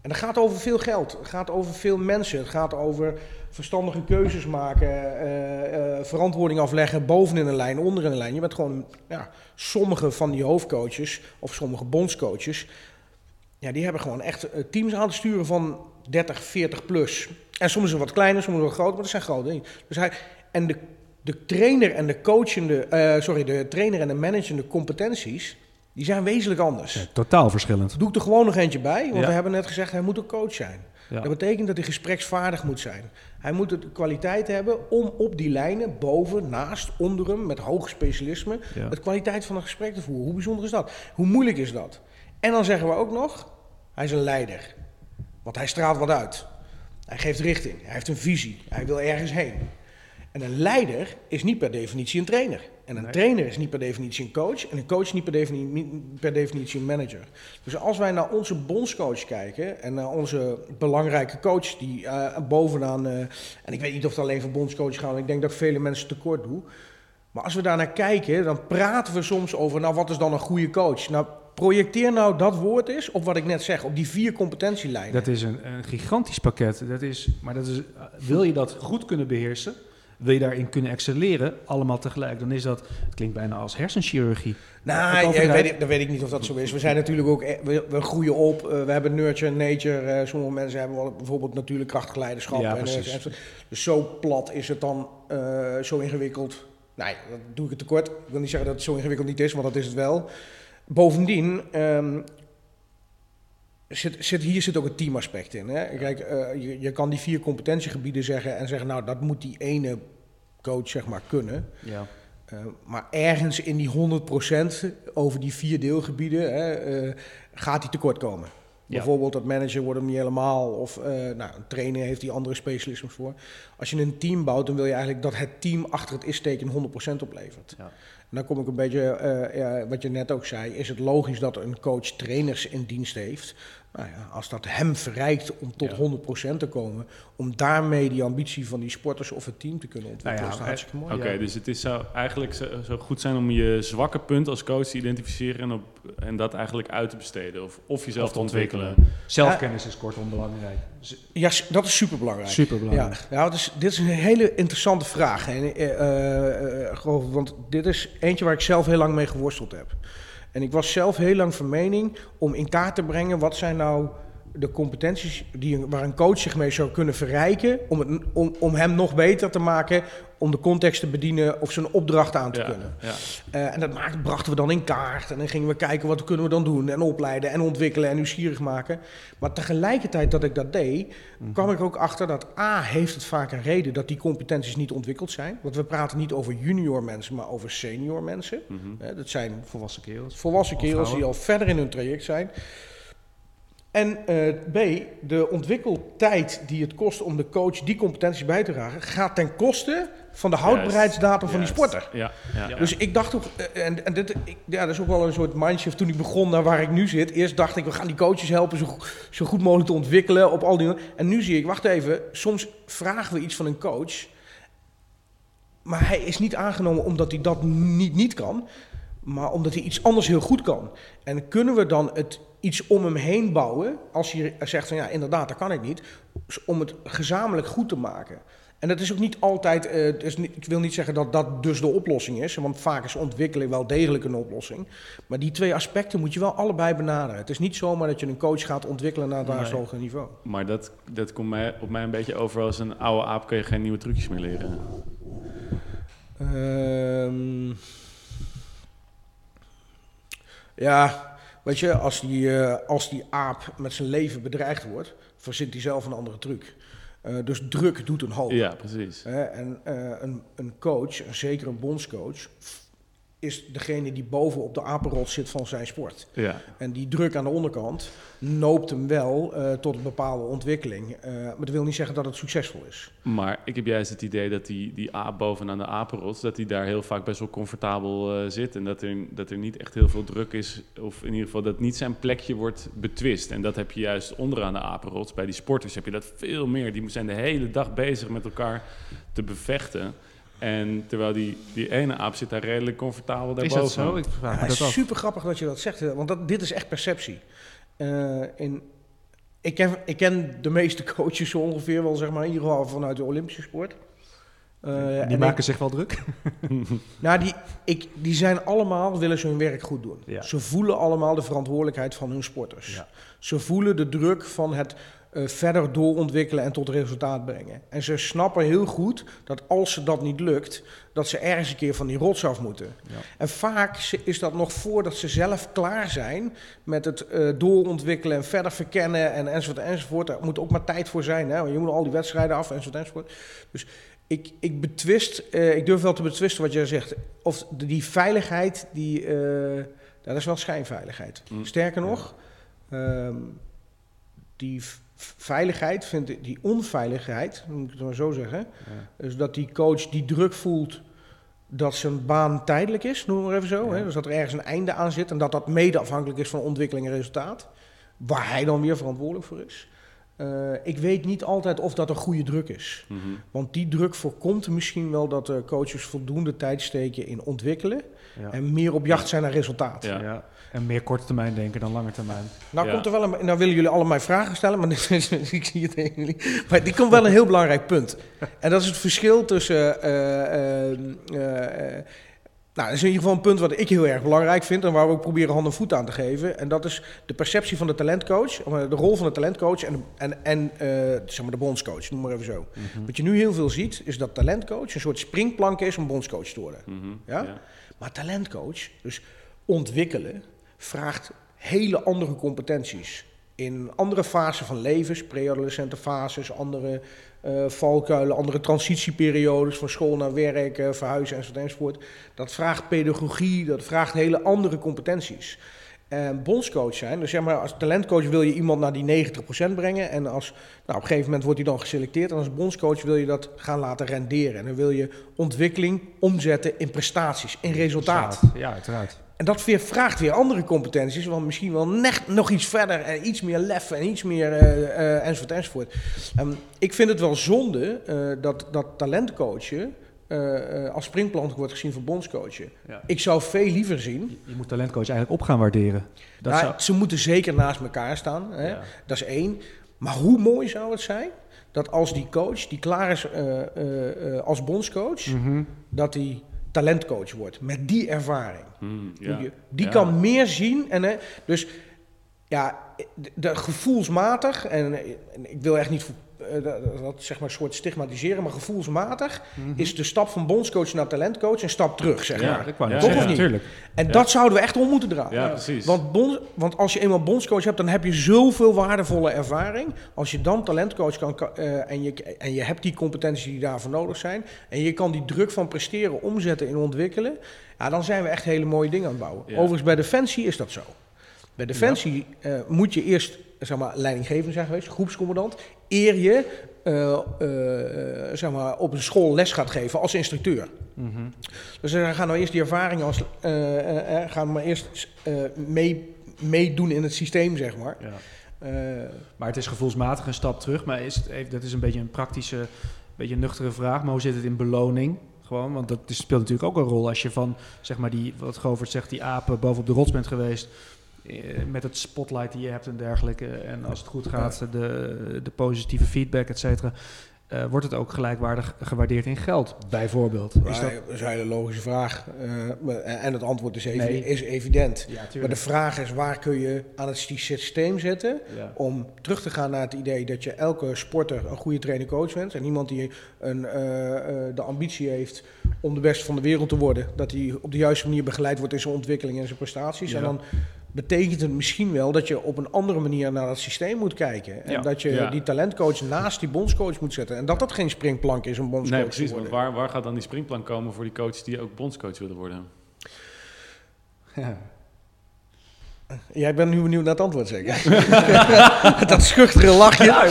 [SPEAKER 2] En dat gaat over veel geld, het gaat over veel mensen, het gaat over verstandige keuzes maken, uh, uh, verantwoording afleggen boven in een lijn, onder in een lijn. Je bent gewoon, ja, sommige van die hoofdcoaches of sommige bondscoaches, ja, die hebben gewoon echt teams aan het sturen van 30, 40 plus. En soms is het wat kleiner, soms wat groter, maar dat zijn grote dingen. Dus hij, en de, de trainer en de coachende, uh, sorry, de trainer en de managende competenties, die zijn wezenlijk anders. Ja,
[SPEAKER 1] totaal verschillend.
[SPEAKER 2] Doe ik er gewoon nog eentje bij, want we hebben net gezegd, hij moet een coach zijn. Dat betekent dat hij gespreksvaardig moet zijn. Hij moet de kwaliteit hebben om op die lijnen, boven, naast, onder hem, met hoog specialisme, het kwaliteit van een gesprek te voeren. Hoe bijzonder is dat? Hoe moeilijk is dat? En dan zeggen we ook nog, hij is een leider. Want hij straalt wat uit. Hij geeft richting, hij heeft een visie, hij wil ergens heen. En een leider is niet per definitie een trainer. En een trainer is niet per definitie een coach. En een coach is niet per definitie, per definitie een manager. Dus als wij naar onze bondscoach kijken en naar onze belangrijke coach die uh, bovenaan. Uh, en ik weet niet of het alleen voor bondscoach gaat, ik denk dat ik vele mensen tekort doe. Maar als we daar naar kijken, dan praten we soms over, nou wat is dan een goede coach? Nou, projecteer nou dat woord is op wat ik net zeg, op die vier competentielijnen.
[SPEAKER 1] Dat is een, een gigantisch pakket. Dat is, maar dat is, wil je dat goed kunnen beheersen, wil je daarin kunnen excelleren, allemaal tegelijk, dan is dat, het klinkt bijna als hersenchirurgie.
[SPEAKER 2] Nou, ja, weet ik, dan weet ik niet of dat zo is. We zijn natuurlijk ook, e- we, we groeien op, uh, we hebben nurture en nature. Uh, sommige mensen hebben wel bijvoorbeeld natuurlijk krachtgeleiderschap. Ja, en, uh, dus zo plat is het dan, zo ingewikkeld. Nee, dat doe ik het tekort. Ik wil niet zeggen dat het zo ingewikkeld niet is, want dat is het wel. Bovendien, um, zit, zit, hier zit ook het teamaspect in. Hè? Kijk, je, je kan die vier competentiegebieden zeggen en zeggen, nou, dat moet die ene coach zeg maar kunnen. Ja. Uh, maar ergens in die 100% over die vier deelgebieden hè, uh, gaat hij tekort komen. Ja. Bijvoorbeeld dat manager wordt hem niet helemaal, of uh, nou, een trainer heeft die andere specialismes voor. Als je een team bouwt, dan wil je eigenlijk dat het team achter het is-teken 100% oplevert. Ja. Dan kom ik een beetje, ja, wat je net ook zei, is het logisch dat een coach trainers in dienst heeft. Nou ja, als dat hem verrijkt om tot 100% te komen, om daarmee die ambitie van die sporters of het team te kunnen ontwikkelen, nou ja, is hartstikke mooi.
[SPEAKER 3] Oké, dus het is zou eigenlijk zo, zo, goed zijn om je zwakke punt als coach te identificeren en, op, en dat eigenlijk uit te besteden of, of jezelf te ontwikkelen.
[SPEAKER 1] Zelfkennis is kortom belangrijk.
[SPEAKER 2] Ja, dat is superbelangrijk.
[SPEAKER 1] Superbelangrijk.
[SPEAKER 2] Ja, ja dus dit is een hele interessante vraag. En, uh, uh, want dit is eentje waar ik zelf heel lang mee geworsteld heb. En ik was zelf heel lang van mening om in kaart te brengen wat zijn nou de competenties die, waar een coach zich mee zou kunnen verrijken, om, het, om, om hem nog beter te maken, om de context te bedienen of zijn opdracht aan te kunnen. Ja. Uh, en dat brachten we dan in kaart en dan gingen we kijken wat kunnen we dan doen en opleiden en ontwikkelen en nieuwsgierig maken. Maar tegelijkertijd dat ik dat deed, mhm. kwam ik ook achter dat A, heeft het vaak een reden dat die competenties niet ontwikkeld zijn. Want we praten niet over junior mensen, maar over senior mensen.
[SPEAKER 1] Mm dat zijn volwassen kerels.
[SPEAKER 2] Volwassen kerels die al verder in hun traject zijn. En uh, B, de ontwikkeltijd die het kost om de coach die competenties bij te dragen, gaat ten koste van de houdbaarheidsdatum van die sporter. Ja, ja, dus ik dacht ook, uh, en, en dit, ik, ja, dat is ook wel een soort mindshift toen ik begon naar waar ik nu zit. Eerst dacht ik, we gaan die coaches helpen zo, zo goed mogelijk te ontwikkelen op al die. En nu zie ik, wacht even, soms vragen we iets van een coach, maar hij is niet aangenomen omdat hij dat niet, niet kan, maar omdat hij iets anders heel goed kan. En kunnen we dan het iets om hem heen bouwen, als je zegt van ja, inderdaad, dat kan ik niet, om het gezamenlijk goed te maken. En dat is ook niet altijd, uh, dus ik wil niet zeggen dat dat dus de oplossing is, want vaak is ontwikkeling wel degelijk een oplossing. Maar die twee aspecten moet je wel allebei benaderen. Het is niet zomaar dat je een coach gaat ontwikkelen naar het nee. hoger niveau.
[SPEAKER 3] Maar dat, dat komt mij, op mij een beetje over als een oude aap kun je geen nieuwe trucjes meer leren.
[SPEAKER 2] Um, ja, Weet je, als die, uh, als die aap met zijn leven bedreigd wordt, verzint hij zelf een andere truc. Uh, dus druk doet een hoop.
[SPEAKER 3] Ja, precies.
[SPEAKER 2] en een, een coach, zeker een bondscoach, is degene die boven op de apenrot zit van zijn sport.
[SPEAKER 3] Ja.
[SPEAKER 2] En die druk aan de onderkant noopt hem wel uh, tot een bepaalde ontwikkeling. Uh, maar dat wil niet zeggen dat het succesvol is.
[SPEAKER 3] Maar ik heb juist het idee dat die, die aap bovenaan de apenrot... dat die daar heel vaak best wel comfortabel uh, zit. En dat er, dat er niet echt heel veel druk is. Of in ieder geval dat niet zijn plekje wordt betwist. En dat heb je juist onderaan de apenrot. Bij die sporters heb je dat veel meer. Die zijn de hele dag bezig met elkaar te bevechten... En terwijl die, die ene aap zit daar redelijk comfortabel daarboven.
[SPEAKER 1] Is dat zo? Ik vraag
[SPEAKER 2] ja,
[SPEAKER 1] dat
[SPEAKER 2] af. Super grappig dat je dat zegt, want dat, dit is echt perceptie. Uh, in, ik, ken, ik ken de meeste coaches zo ongeveer wel, zeg maar, in ieder geval vanuit de Olympische sport.
[SPEAKER 1] Uh, die maken ik, zich wel druk?
[SPEAKER 2] nou, die, ik, die zijn allemaal, willen ze hun werk goed doen.
[SPEAKER 1] Ja.
[SPEAKER 2] Ze voelen allemaal de verantwoordelijkheid van hun sporters.
[SPEAKER 1] Ja.
[SPEAKER 2] Ze voelen de druk van het uh, verder doorontwikkelen en tot resultaat brengen. En ze snappen heel goed dat als ze dat niet lukt, dat ze ergens een keer van die rots af moeten.
[SPEAKER 1] Ja.
[SPEAKER 2] En vaak is dat nog voordat ze zelf klaar zijn met het uh, doorontwikkelen en verder verkennen en enzovoort enzovoort. Daar moet ook maar tijd voor zijn, hè? want je moet al die wedstrijden af enzovoort enzovoort. Dus ik, ik betwist, uh, ik durf wel te betwisten wat jij zegt. Of die veiligheid, die, dat is wel schijnveiligheid.
[SPEAKER 3] Mm.
[SPEAKER 2] Sterker nog, ja. die veiligheid, vind ik, die onveiligheid, moet ik het maar zo zeggen.
[SPEAKER 1] Ja.
[SPEAKER 2] Dus dat die coach die druk voelt dat zijn baan tijdelijk is, noem maar even zo.
[SPEAKER 1] Ja.
[SPEAKER 2] Hè? Dus dat er ergens een einde aan zit en dat dat mede afhankelijk is van ontwikkeling en resultaat. Waar hij dan weer verantwoordelijk voor is. Uh, ik weet niet altijd of dat een goede druk is.
[SPEAKER 3] Mm -hmm.
[SPEAKER 2] Want die druk voorkomt misschien wel dat de coaches voldoende tijd steken in ontwikkelen.
[SPEAKER 1] Ja.
[SPEAKER 2] En meer op jacht zijn naar resultaat.
[SPEAKER 3] Ja.
[SPEAKER 1] Ja. En meer korte termijn denken dan lange termijn.
[SPEAKER 2] Nou,
[SPEAKER 3] Ja.
[SPEAKER 2] komt er wel een, nou willen jullie allemaal vragen stellen, maar ik zie het tegen jullie. Maar die komt wel een heel belangrijk punt. En dat is het verschil tussen. eh, eh, eh, eh, nou, dat is in ieder geval een punt wat ik heel erg belangrijk vind en waar we ook proberen hand en voet aan te geven. En dat is de perceptie van de talentcoach, eh, de rol van de talentcoach en, en, en eh, zeg maar de bondscoach, noem maar even zo. Wat je nu heel veel ziet, is dat talentcoach een soort springplank is om bondscoach te worden.
[SPEAKER 3] Mhm.
[SPEAKER 2] Ja? Maar talentcoach, dus ontwikkelen, vraagt hele andere competenties. In andere fasen van levens, pre-adolescente fases, andere eh, valkuilen, andere transitieperiodes van school naar werk, eh, verhuizen enzovoort, enzovoort. Dat vraagt pedagogie, dat vraagt hele andere competenties. En bondscoach zijn, dus zeg maar als talentcoach wil je iemand naar die 90% brengen. En als, nou, op een gegeven moment wordt hij dan geselecteerd. En als bondscoach wil je dat gaan laten renderen. En dan wil je ontwikkeling omzetten in prestaties, in resultaat.
[SPEAKER 1] Ja, uiteraard.
[SPEAKER 2] En dat weer vraagt weer andere competenties, want misschien wel net nog iets verder en iets meer lef en iets meer eh, eh, enzovoort enzovoort. Ehm, ik vind het wel zonde eh, dat, dat talentcoachen eh, eh, als springplank wordt gezien voor bondscoachen.
[SPEAKER 1] Ja.
[SPEAKER 2] Ik zou veel liever zien,
[SPEAKER 1] Je, je moet talentcoach eigenlijk op gaan waarderen. Dat
[SPEAKER 2] nou,
[SPEAKER 1] zou,
[SPEAKER 2] ze moeten zeker naast elkaar staan, hè?
[SPEAKER 1] Ja.
[SPEAKER 2] dat is één. Maar hoe mooi zou het zijn dat als die coach die klaar is eh, eh, eh, als bondscoach,
[SPEAKER 1] Mhm.
[SPEAKER 2] dat hij talentcoach wordt met die ervaring.
[SPEAKER 3] Mm, ja.
[SPEAKER 2] Die,
[SPEAKER 3] Ja.
[SPEAKER 2] kan meer zien. En, hè, dus ja, de, de gevoelsmatig, en, en ik wil echt niet eh, dat, dat zeg maar een soort stigmatiseren, maar gevoelsmatig is de stap van bondscoach naar talentcoach een stap terug, zeg maar.
[SPEAKER 1] Ja, dat
[SPEAKER 2] toch of niet?
[SPEAKER 1] natuurlijk.
[SPEAKER 2] En
[SPEAKER 3] Ja.
[SPEAKER 2] dat zouden we echt om moeten draaien.
[SPEAKER 3] Ja, precies.
[SPEAKER 2] Want, bond, want als je eenmaal bondscoach hebt, dan heb je zoveel waardevolle ervaring. Als je dan talentcoach kan ka- eh, en, je, en je hebt die competenties die daarvoor nodig zijn. En je kan die druk van presteren omzetten in ontwikkelen. Ja, dan zijn we echt hele mooie dingen aan het bouwen.
[SPEAKER 3] Ja.
[SPEAKER 2] Overigens, bij Defensie is dat zo. Bij Defensie eh, moet je eerst zeg maar, leidinggevend zijn geweest, groepscommandant. Eer je eh, eh, zeg maar, op een school les gaat geven als instructeur.
[SPEAKER 1] Mhm.
[SPEAKER 2] Dus we gaan nou eerst die ervaring als, eh, eh, eh, gaan maar eerst eh, mee, meedoen in het systeem, zeg maar.
[SPEAKER 1] Ja.
[SPEAKER 2] Eh,
[SPEAKER 1] Maar het is gevoelsmatig een stap terug. Maar is het, even- dat is een beetje een praktische, beetje een nuchtere vraag. Maar hoe zit het in beloning? Gewoon, want dat speelt natuurlijk ook een rol. Als je van, zeg maar, die, wat Govert zegt, die apen bovenop de rots bent geweest. Eh, Met het spotlight die je hebt en dergelijke. En als het goed gaat, de, de positieve feedback, et cetera. eh, wordt het ook gelijkwaardig gewaardeerd in geld, bijvoorbeeld? Is dat,
[SPEAKER 2] dat is een hele logische vraag. Eh, en het antwoord is, even,
[SPEAKER 1] Nee.
[SPEAKER 2] is evident.
[SPEAKER 1] ja,
[SPEAKER 2] Maar de vraag is, waar kun je aan het systeem zetten
[SPEAKER 1] Ja.
[SPEAKER 2] om terug te gaan naar het idee dat je elke sporter een goede trainer-coach bent. En iemand die een, eh, eh, de ambitie heeft om de beste van de wereld te worden. Dat hij op de juiste manier begeleid wordt in zijn ontwikkeling en zijn prestaties.
[SPEAKER 1] Ja.
[SPEAKER 2] En dan betekent het misschien wel dat je op een andere manier naar dat systeem moet kijken. En
[SPEAKER 1] Ja.
[SPEAKER 2] dat je
[SPEAKER 3] Ja.
[SPEAKER 2] die talentcoach naast die bondscoach moet zetten. En dat dat geen springplank is om bondscoach
[SPEAKER 3] Nee, precies.
[SPEAKER 2] te
[SPEAKER 3] Want waar, waar gaat dan die springplan komen voor die coaches die ook bondscoach willen worden?
[SPEAKER 2] Jij bent nu benieuwd naar het antwoord zeker? dat schuchtere lachje.
[SPEAKER 1] Ja,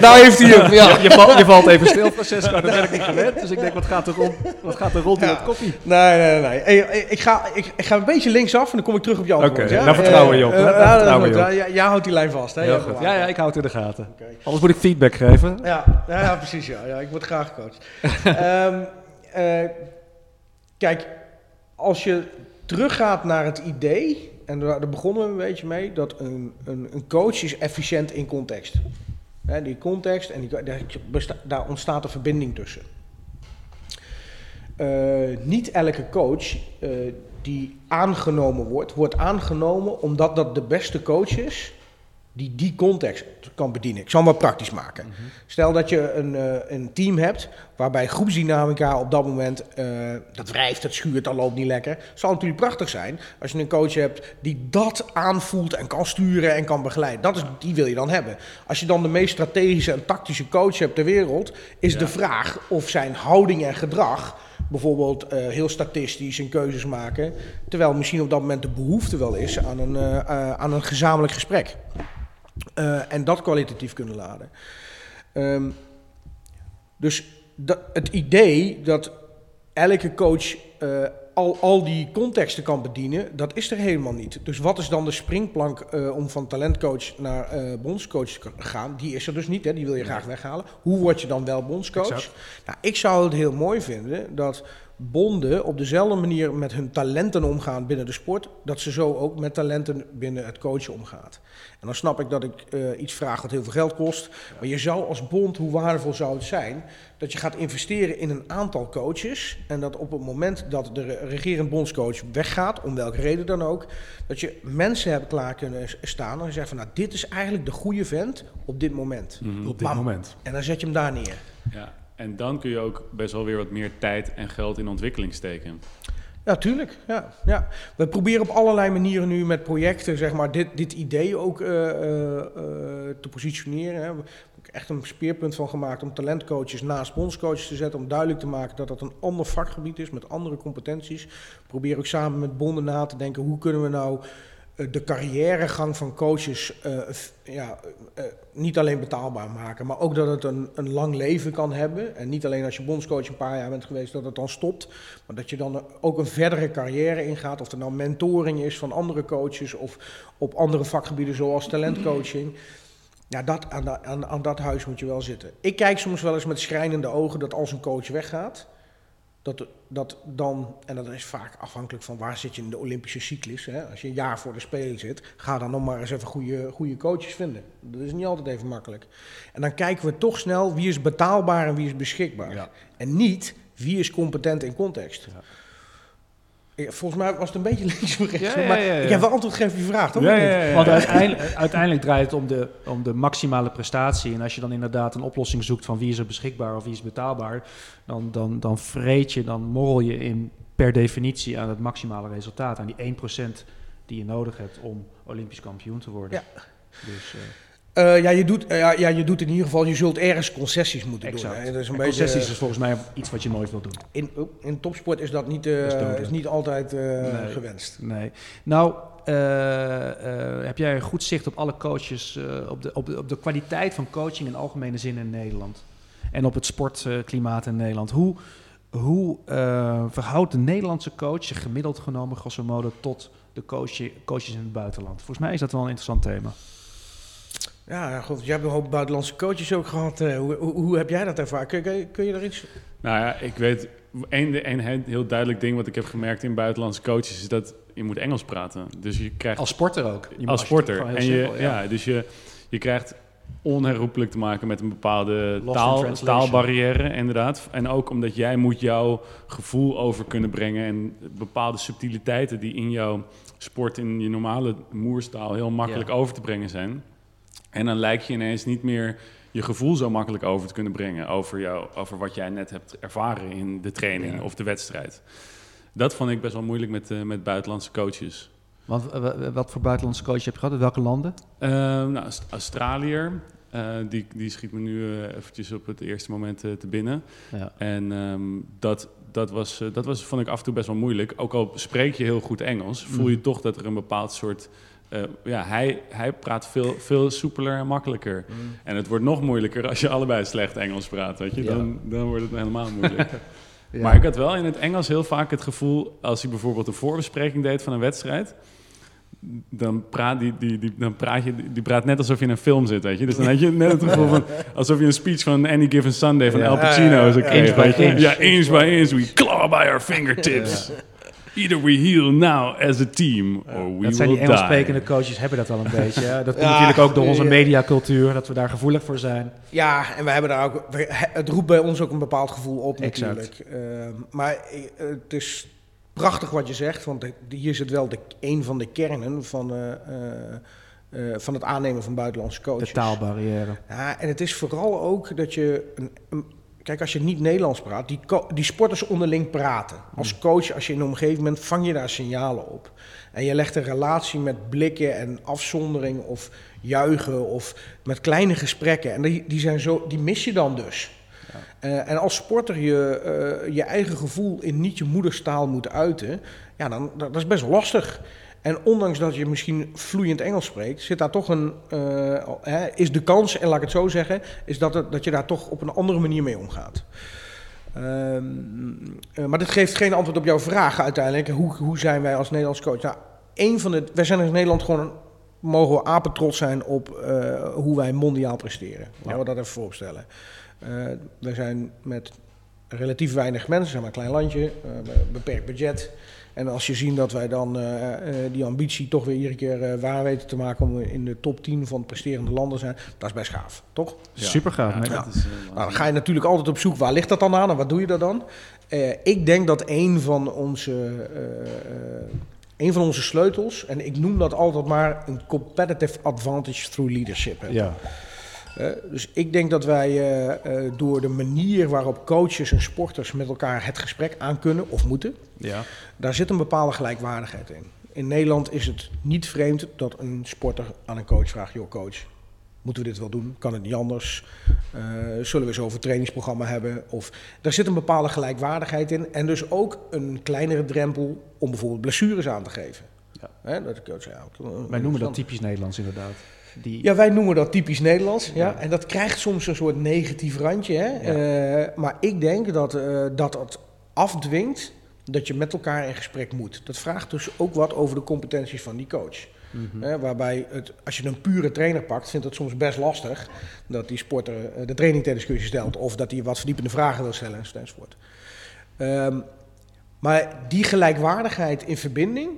[SPEAKER 2] nou heeft hij hem. Ja.
[SPEAKER 1] je, valt, je valt even stil, Francesco. Dat ben ik niet gewend. Dus ik denk, wat gaat er rond, wat gaat er rond in dat koppie?
[SPEAKER 2] Nee, nee, nee. Hey, ik, ga, ik, ik ga een beetje linksaf en dan kom ik terug op jouw antwoord.
[SPEAKER 1] Oké,
[SPEAKER 2] ja?
[SPEAKER 1] daar vertrouwen we je op, vertrouwen je
[SPEAKER 2] Ja, jij houdt die lijn vast. Hè?
[SPEAKER 1] Heel
[SPEAKER 2] Ja,
[SPEAKER 1] goed. Ja, ja, ik houd het in de gaten.
[SPEAKER 2] Oké.
[SPEAKER 1] Anders moet ik feedback geven.
[SPEAKER 2] Ja, ja, ja, precies. Ja. Ja, ik word graag gecoacht. Ehm, eh, kijk, als je teruggaat naar het idee, en daar, daar begonnen we een beetje mee, dat een, een, een coach is efficiënt in context. Hè, die context, en die, daar, ontstaat een verbinding tussen. Eh, niet elke coach eh, die aangenomen wordt, wordt aangenomen omdat dat de beste coach is die die context kan bedienen. Ik zal hem wat praktisch maken. Stel dat je een, eh, een team hebt waarbij groepsdynamica op dat moment, eh, dat wrijft, het schuurt, dat loopt niet lekker. Zal natuurlijk prachtig zijn als je een coach hebt die dat aanvoelt en kan sturen en kan begeleiden. Dat is, die wil je dan hebben. Als je dan de meest strategische en tactische coach hebt ter wereld, is
[SPEAKER 3] Ja.
[SPEAKER 2] de vraag of zijn houding en gedrag bijvoorbeeld eh, heel statistisch en keuzes maken, terwijl misschien op dat moment de behoefte wel is aan een, eh, aan een gezamenlijk gesprek. En dat kwalitatief kunnen laden. Ehm, dus dat, het idee dat elke coach eh, al, al die contexten kan bedienen, dat is er helemaal niet. Dus wat is dan de springplank eh, om van talentcoach naar eh bondscoach te gaan? Die is er dus niet, hè? die wil je graag weghalen. Hoe word je dan wel bondscoach?
[SPEAKER 1] Exact.
[SPEAKER 2] Nou, ik zou het heel mooi vinden dat bonden op dezelfde manier met hun talenten omgaan binnen de sport, dat ze zo ook met talenten binnen het coachen omgaat. En dan snap ik dat ik eh, iets vraag wat heel veel geld kost, maar je zou als bond, hoe waardevol zou het zijn, dat je gaat investeren in een aantal coaches en dat op het moment dat de re- regerend bondscoach weggaat, om welke reden dan ook, dat je mensen hebt klaar kunnen staan en je zegt van nou, dit is eigenlijk de goede vent op dit moment.
[SPEAKER 1] Op dit
[SPEAKER 2] Bam.
[SPEAKER 1] moment.
[SPEAKER 2] En dan zet je hem daar neer.
[SPEAKER 3] Ja. En dan kun je ook best wel weer wat meer tijd en geld in ontwikkeling steken.
[SPEAKER 2] Ja, tuurlijk. Ja, ja. We proberen op allerlei manieren nu met projecten zeg maar, dit, dit idee ook eh, eh, eh, te positioneren. Hè. We hebben echt een speerpunt van gemaakt om talentcoaches naast bondscoaches te zetten. Om duidelijk te maken dat dat een ander vakgebied is met andere competenties. Probeer ook samen met bonden na te denken hoe kunnen we nou de carrièregang van coaches eh, ja, eh, niet alleen betaalbaar maken, maar ook dat het een, een lang leven kan hebben. En niet alleen als je bondscoach een paar jaar bent geweest dat het dan stopt, maar dat je dan ook een verdere carrière ingaat. Of er nou mentoring is van andere coaches of op andere vakgebieden zoals talentcoaching. Ja, dat, aan, aan, aan dat huis moet je wel zitten. Ik kijk soms wel eens met schrijnende ogen dat als een coach weggaat, dat, dat dan, en dat is vaak afhankelijk van waar zit je in de Olympische cyclus. Hè? Als je een jaar voor de Spelen zit, ga dan nog maar eens even goede, goede coaches vinden. Dat is niet altijd even makkelijk. En dan kijken we toch snel wie is betaalbaar en wie is beschikbaar.
[SPEAKER 1] Ja.
[SPEAKER 2] En niet wie is competent in context.
[SPEAKER 1] Ja.
[SPEAKER 2] Volgens mij was het een beetje links of rechts,
[SPEAKER 1] Ja, ja,
[SPEAKER 2] maar
[SPEAKER 1] ja, ja.
[SPEAKER 2] ik heb wel antwoord gegeven op je vraag, toch?
[SPEAKER 3] Ja,
[SPEAKER 2] Of niet?
[SPEAKER 3] ja, ja.
[SPEAKER 1] Want uiteindelijk, uiteindelijk draait het om de, om de maximale prestatie. En als je dan inderdaad een oplossing zoekt van wie is er beschikbaar of wie is betaalbaar, dan, dan, dan vreet je, dan morrel je in per definitie aan het maximale resultaat. Aan die 1% die je nodig hebt om Olympisch kampioen te worden.
[SPEAKER 2] Ja.
[SPEAKER 1] Dus, eh,
[SPEAKER 2] Eh, ja, je doet, eh, ja, ja, je doet in ieder geval, je zult ergens concessies moeten
[SPEAKER 1] exact.
[SPEAKER 2] doen. Hè? Dat is een
[SPEAKER 1] En
[SPEAKER 2] beetje,
[SPEAKER 1] concessies is volgens mij iets wat je nooit wilt doen.
[SPEAKER 2] in, oh, in topsport is dat niet, eh,
[SPEAKER 1] Dat is
[SPEAKER 2] niet altijd eh,
[SPEAKER 1] Nee.
[SPEAKER 2] gewenst.
[SPEAKER 1] Nee. Nou, eh, eh, heb jij een goed zicht op alle coaches, eh, op, de, op, de, op de kwaliteit van coaching in algemene zin in Nederland? En op het sportklimaat in Nederland. Hoe, hoe eh, verhoudt de Nederlandse coach zich gemiddeld genomen, grosso modo, tot de coach, coaches in het buitenland? Volgens mij is dat wel een interessant thema.
[SPEAKER 2] Ja, goed. Jij hebt een hoop buitenlandse coaches ook gehad. eh, hoe, hoe, hoe heb jij dat ervaren? Kun, kun, je- kun je daar iets...
[SPEAKER 3] Nou ja, ik weet, één een heel- duidelijk ding wat ik heb gemerkt in buitenlandse coaches is dat je moet Engels praten. Dus je krijgt
[SPEAKER 1] Als sporter ook. Je
[SPEAKER 3] als
[SPEAKER 1] je-
[SPEAKER 3] sporter. En je,
[SPEAKER 1] simpel,
[SPEAKER 3] ja. dus je, je krijgt onherroepelijk te maken met een bepaalde
[SPEAKER 1] Lost
[SPEAKER 3] taal, taalbarrière, inderdaad. En ook omdat jij moet jouw gevoel over kunnen brengen en bepaalde subtiliteiten die in jouw sport in je normale moerstaal heel makkelijk
[SPEAKER 1] Ja.
[SPEAKER 3] over te brengen zijn. En dan lijkt je ineens niet meer je gevoel zo makkelijk over te kunnen brengen over, jou, over wat jij net hebt ervaren in de training
[SPEAKER 1] Ja.
[SPEAKER 3] of de wedstrijd. Dat vond ik best wel moeilijk met, eh, met buitenlandse coaches.
[SPEAKER 1] Want wat voor buitenlandse coach heb je gehad? In welke landen?
[SPEAKER 3] nou, Australiër. die, die schiet me nu eventjes op het eerste moment te binnen. Ja. En ehm, dat, dat, was, dat was, vond ik af en toe best wel moeilijk. Ook al spreek je heel goed Engels, voel je mm. toch dat er een bepaald soort uh, ja, hij, hij praat veel, veel soepeler en makkelijker. Mm. En het wordt nog moeilijker als je allebei slecht Engels praat, weet je. Dan, dan wordt het helemaal moeilijk. Maar ik had wel in het Engels heel vaak het gevoel... als hij bijvoorbeeld een voorbespreking deed van een wedstrijd... dan praat, die, die, die, dan praat je die praat net alsof je in een film zit, weet je. Dus dan had je net het gevoel van... alsof je een speech van Any Given Sunday van ja. Al Pacino zou krijgen. Inch by inch. Ja, inch by inch. We claw by our fingertips. Either we heal now as a team, or we
[SPEAKER 1] dat zijn die Engels sprekende coaches hebben dat al een beetje. Dat komt natuurlijk ook door onze mediacultuur, dat we daar gevoelig voor zijn.
[SPEAKER 2] Ja, en we hebben daar ook... Het roept bij ons ook een bepaald gevoel op natuurlijk. Ehm, maar eh, het is prachtig wat je zegt, want hier zit wel de, een van de kernen van... Uh, uh, van het aannemen van buitenlandse coaches.
[SPEAKER 1] De taalbarrière.
[SPEAKER 2] Ja, en het is vooral ook dat je een, een Kijk, als je niet Nederlands praat, die, die sporters onderling praten. Als coach, als je in de omgeving bent, vang je daar signalen op. En je legt een relatie met blikken en afzondering of juichen of met kleine gesprekken. En die, die, zijn zo, die mis je dan dus. Ja. Uh, en als sporter je uh, je eigen gevoel in niet je moederstaal moet uiten, ja, dan dat is best lastig. En ondanks dat je misschien vloeiend Engels spreekt, zit daar toch een, uh, hè, is de kans, en laat ik het zo zeggen, is dat, het, dat je daar toch op een andere manier mee omgaat. Uh, maar dit geeft geen antwoord op jouw vraag uiteindelijk. Hoe, hoe zijn wij als Nederlands coach? Nou, een van de, wij zijn in Nederland gewoon, mogen we apen trots zijn op uh, hoe wij mondiaal presteren. Laten we dat even voorstellen. we zijn met relatief weinig mensen, zijn maar een klein landje, beperkt budget. En als je ziet dat wij dan uh, die ambitie toch weer iedere keer uh, waar weten te maken om in de top 10 van presterende landen zijn, dat is best gaaf, toch?
[SPEAKER 1] Ja. Super gaaf. Ja,
[SPEAKER 2] ja. Is, nou, dan ga je natuurlijk altijd op zoek, waar ligt dat dan aan en wat doe je daar dan? ik denk dat een van onze een van onze sleutels, en ik noem dat altijd maar een competitive advantage through leadership. Ja. Uh, dus ik denk dat wij uh, uh, door de manier waarop coaches en sporters met elkaar het gesprek aan kunnen of moeten, ja. daar zit een bepaalde gelijkwaardigheid in. In Nederland is het niet vreemd dat een sporter aan een coach vraagt: joh, coach, moeten we dit wel doen? Kan het niet anders? zullen we zo over trainingsprogramma hebben? Of daar zit een bepaalde gelijkwaardigheid in en dus ook een kleinere drempel om bijvoorbeeld blessures aan te geven. Ja.
[SPEAKER 1] dat de coach, ja, Wij noemen dat typisch Nederlands inderdaad.
[SPEAKER 2] Die... Ja, wij noemen dat typisch Nederlands. Ja. En dat krijgt soms een soort negatief randje. Hè? Uh, maar ik denk dat, uh, dat het afdwingt dat je met elkaar in gesprek moet. Dat vraagt dus ook wat over de competenties van die coach. Mm waarbij het, als je een pure trainer pakt, vindt het soms best lastig dat die sporter uh, de training ter discussie stelt of dat hij wat verdiepende vragen wil stellen enzovoort. Um, maar die gelijkwaardigheid in verbinding,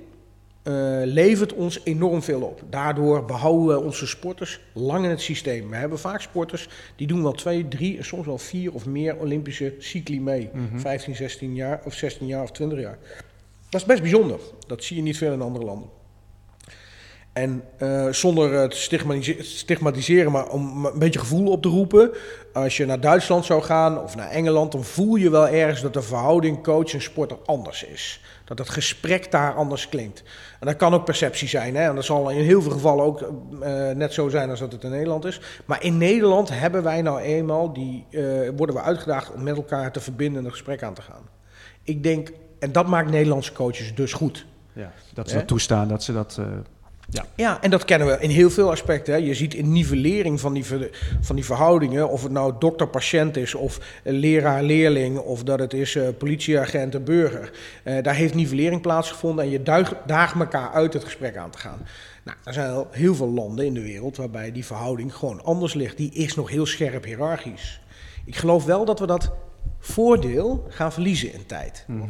[SPEAKER 2] uh, levert ons enorm veel op. Daardoor behouden we onze sporters lang in het systeem. We hebben vaak sporters die doen wel twee, drie en soms wel vier of meer Olympische cycli mee. 15, mhm. 16 jaar of 16 jaar of 20 jaar. Dat is best bijzonder. Dat zie je niet veel in andere landen. En uh, zonder het stigmatiseren, maar om een beetje gevoel op te roepen. Als je naar Duitsland zou gaan of naar Engeland, dan voel je wel ergens dat de verhouding coach en sporter anders is. Dat het gesprek daar anders klinkt. En dat kan ook perceptie zijn. Hè? En dat zal in heel veel gevallen ook uh, net zo zijn als dat het in Nederland is. Maar in Nederland hebben wij nou eenmaal, die, uh, worden we uitgedaagd om met elkaar te verbinden en een gesprek aan te gaan. Ik denk, en dat maakt Nederlandse coaches dus goed.
[SPEAKER 1] Ja, dat ze dat toestaan, dat ze dat... Uh
[SPEAKER 2] ja. ja, en dat kennen we in heel veel aspecten. Hè. Je ziet in nivellering van die, van die verhoudingen, of het nou dokter-patiënt is, of leraar-leerling, of dat het is uh, politieagent en burger. Uh, daar heeft nivellering plaatsgevonden en je daagt elkaar uit het gesprek aan te gaan. Nou, er zijn al heel veel landen in de wereld waarbij die verhouding gewoon anders ligt. Die is nog heel scherp hiërarchisch. Ik geloof wel dat we dat voordeel gaan verliezen in tijd. Mm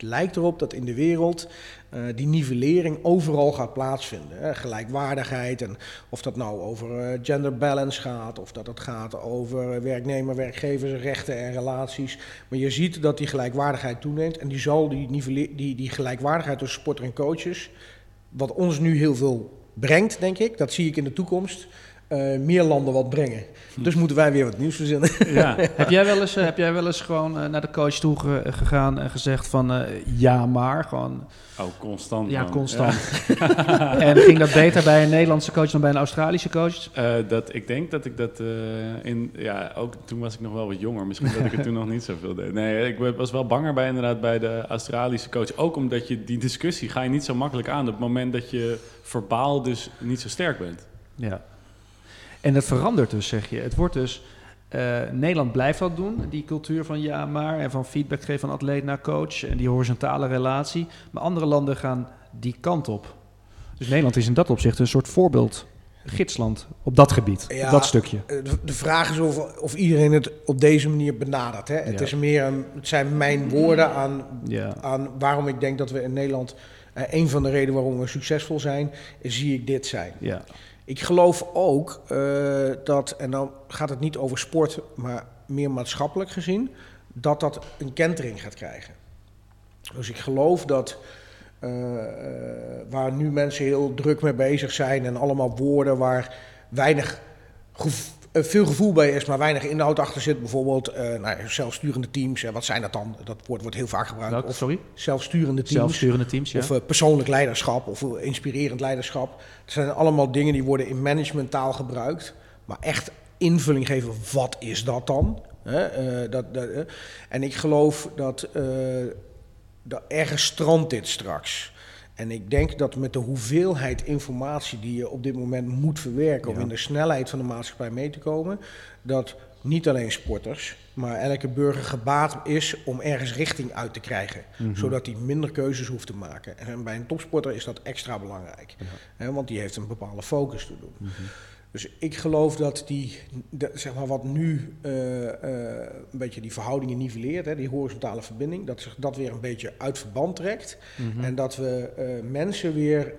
[SPEAKER 2] het lijkt erop dat in de wereld uh, die nivellering overal gaat plaatsvinden. Hè? Gelijkwaardigheid en of dat nou over uh, gender balance gaat, of dat het gaat over werknemer, werkgevers, rechten en relaties. Maar je ziet dat die gelijkwaardigheid toeneemt en die zal die, die, die gelijkwaardigheid tussen sporter en coaches, wat ons nu heel veel brengt, denk ik, dat zie ik in de toekomst, eh, meer landen wat brengen.
[SPEAKER 3] Hm.
[SPEAKER 2] Dus moeten wij weer wat nieuws verzinnen.
[SPEAKER 3] Ja.
[SPEAKER 1] heb, jij wel eens, eh, heb jij wel eens gewoon eh, naar de coach toe ge- gegaan en gezegd van eh, ja maar, gewoon
[SPEAKER 3] Oh, constant.
[SPEAKER 1] ja
[SPEAKER 3] man.
[SPEAKER 1] constant. en ging dat beter bij een Nederlandse coach dan bij een Australische coach?
[SPEAKER 3] Eh, dat, ik denk dat ik dat eh, in, ja, ook toen was ik nog wel wat jonger. Misschien dat ik het toen nog niet zoveel deed. Nee, ik was wel banger bij inderdaad bij de Australische coach. Ook omdat je die discussie ga je niet zo makkelijk aan op het moment dat je verbaal dus niet zo sterk bent.
[SPEAKER 1] Ja. En dat verandert dus, zeg je. Het wordt dus. eh, Nederland blijft dat doen, die cultuur van ja maar en van feedback geven van atleet naar coach en die horizontale relatie. Maar andere landen gaan die kant op. Dus Nederland is in dat opzicht een soort voorbeeld, gidsland op dat gebied,
[SPEAKER 2] Ja.
[SPEAKER 1] op dat stukje.
[SPEAKER 2] Eh, De, vraag is of, of iedereen het op deze manier benadert. Hè? Het,
[SPEAKER 1] Ja.
[SPEAKER 2] is meer een, het zijn mijn woorden aan,
[SPEAKER 1] Ja.
[SPEAKER 2] aan waarom ik denk dat we in Nederland... eh, een van de redenen waarom we succesvol zijn, zie ik dit zijn.
[SPEAKER 1] Ja.
[SPEAKER 2] Ik geloof ook eh, dat, en dan gaat het niet over sport, maar meer maatschappelijk gezien, dat dat een kentering gaat krijgen. Dus ik geloof dat eh, eh, waar nu mensen heel druk mee bezig zijn en allemaal woorden waar weinig gev- eh, veel gevoel bij is, maar weinig inhoud achter zit, bijvoorbeeld eh, nou, zelfsturende teams. En wat zijn dat dan? Dat woord wordt heel vaak gebruikt. Of
[SPEAKER 1] Sorry?
[SPEAKER 2] zelfsturende teams.
[SPEAKER 1] Zelfsturende teams, ja.
[SPEAKER 2] Of eh, persoonlijk leiderschap of eh, inspirerend leiderschap. Dat zijn allemaal dingen die worden in managementtaal gebruikt. Maar echt invulling geven, wat is dat dan? Eh, dat, dat, eh. En ik geloof dat, eh, dat ergens strandt dit straks. En ik denk dat met de hoeveelheid informatie die je op dit moment moet verwerken... om in de snelheid van de maatschappij mee te komen... dat niet alleen sporters, maar elke burger gebaat is om ergens richting uit te krijgen.
[SPEAKER 1] Mhm.
[SPEAKER 2] Zodat hij minder keuzes hoeft te maken. En bij een topsporter is dat extra belangrijk.
[SPEAKER 1] Ja.
[SPEAKER 2] Hè, want die heeft een bepaalde focus te doen.
[SPEAKER 1] Mhm.
[SPEAKER 2] Dus ik geloof dat die, zeg maar wat nu eh, eh, een beetje die verhoudingen nivelleert, hè, die horizontale verbinding, dat zich dat weer een beetje uit verband trekt.
[SPEAKER 1] Mhm.
[SPEAKER 2] En dat we eh, mensen weer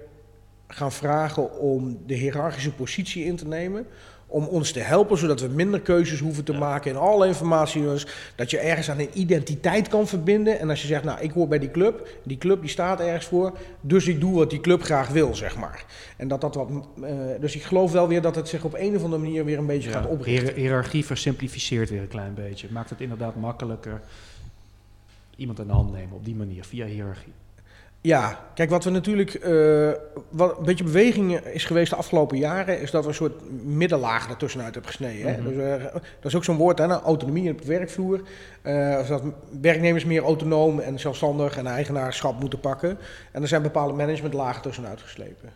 [SPEAKER 2] gaan vragen om de hiërarchische positie in te nemen. Om ons te helpen, zodat we minder keuzes hoeven te
[SPEAKER 3] Ja.
[SPEAKER 2] maken in alle informatie. Dus dat je ergens aan een identiteit kan verbinden. En als je zegt, nou, ik hoor bij die club. Die club die staat ergens voor. Dus ik doe wat die club graag wil, zeg maar. En dat dat wat. eh, dus ik geloof wel weer dat het zich op een of andere manier weer een beetje gaat oprichten.
[SPEAKER 1] Hier- hiërarchie versimplificeert weer een klein beetje. Maakt het inderdaad makkelijker iemand aan de hand nemen op die manier, via hiërarchie.
[SPEAKER 2] Ja, kijk, wat we natuurlijk. eh, wat een beetje beweging is geweest de afgelopen jaren. is dat we een soort middenlaag ertussenuit hebben gesneden. Hè?
[SPEAKER 1] Mhm.
[SPEAKER 2] Dus, eh, dat is ook zo'n woord, hè, nou, autonomie op de werkvloer. Of dat werknemers meer autonoom en zelfstandig en eigenaarschap moeten pakken. En er zijn bepaalde managementlagen tussenuit geslepen.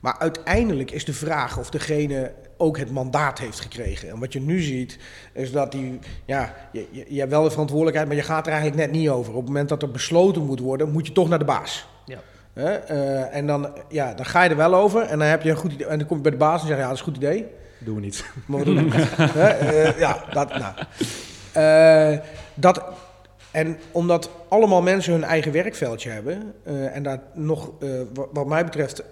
[SPEAKER 2] Maar uiteindelijk is de vraag of degene ook het mandaat heeft gekregen. En wat je nu ziet, is dat die, ja, je, je, je hebt wel de verantwoordelijkheid, maar je gaat er eigenlijk net niet over. Op het moment dat er besloten moet worden, moet je toch naar de baas. Eh, en dan, ja, dan ga je er wel over en dan heb je een goed idee. En dan kom je bij de baas en zeg je, ja, dat is een goed idee.
[SPEAKER 1] Doen we niet.
[SPEAKER 2] Maar wat doen we? Hè? Eh, ja, dat, nou. Eh, dat, en omdat allemaal mensen hun eigen werkveldje hebben, en daar nog, wa- wat mij betreft,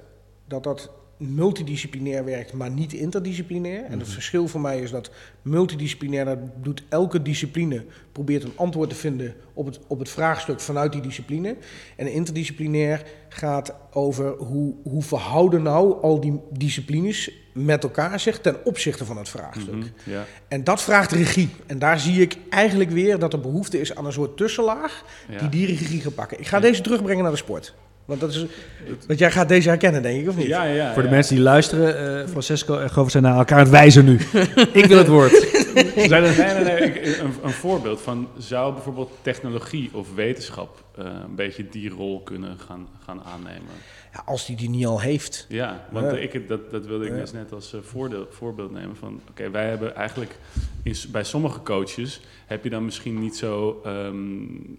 [SPEAKER 2] dat dat multidisciplinair werkt, maar niet interdisciplinair. En het
[SPEAKER 1] Mhm.
[SPEAKER 2] verschil voor mij is dat multidisciplinair, dat doet elke discipline, probeert een antwoord te vinden op het, op het vraagstuk vanuit die discipline. En interdisciplinair gaat over hoe, hoe verhouden nou al die disciplines met elkaar zich ten opzichte van het vraagstuk.
[SPEAKER 3] Mhm, ja.
[SPEAKER 2] En dat vraagt regie. En daar zie ik eigenlijk weer dat er behoefte is aan een soort tussenlaag
[SPEAKER 3] Ja.
[SPEAKER 2] die die regie gaat pakken. Ik ga
[SPEAKER 3] Ja.
[SPEAKER 2] deze terugbrengen naar de sport. Want, dat is, want jij gaat deze herkennen, denk ik, of niet?
[SPEAKER 3] Ja, ja, ja,
[SPEAKER 1] Voor de
[SPEAKER 3] ja.
[SPEAKER 1] mensen die luisteren, eh, Francesco en Govert zijn naar elkaar aan het wijzen nu. ik wil het woord.
[SPEAKER 3] Zijn er, een, een voorbeeld van zou bijvoorbeeld technologie of wetenschap eh, een beetje die rol kunnen gaan, gaan aannemen?
[SPEAKER 2] Ja, als die die niet al heeft.
[SPEAKER 3] Ja, want ik, dat, dat wilde ik dus net als eh, voordeel, voorbeeld nemen van... Oké, wij hebben eigenlijk... In, bij sommige coaches heb je dan misschien niet zo... ehm,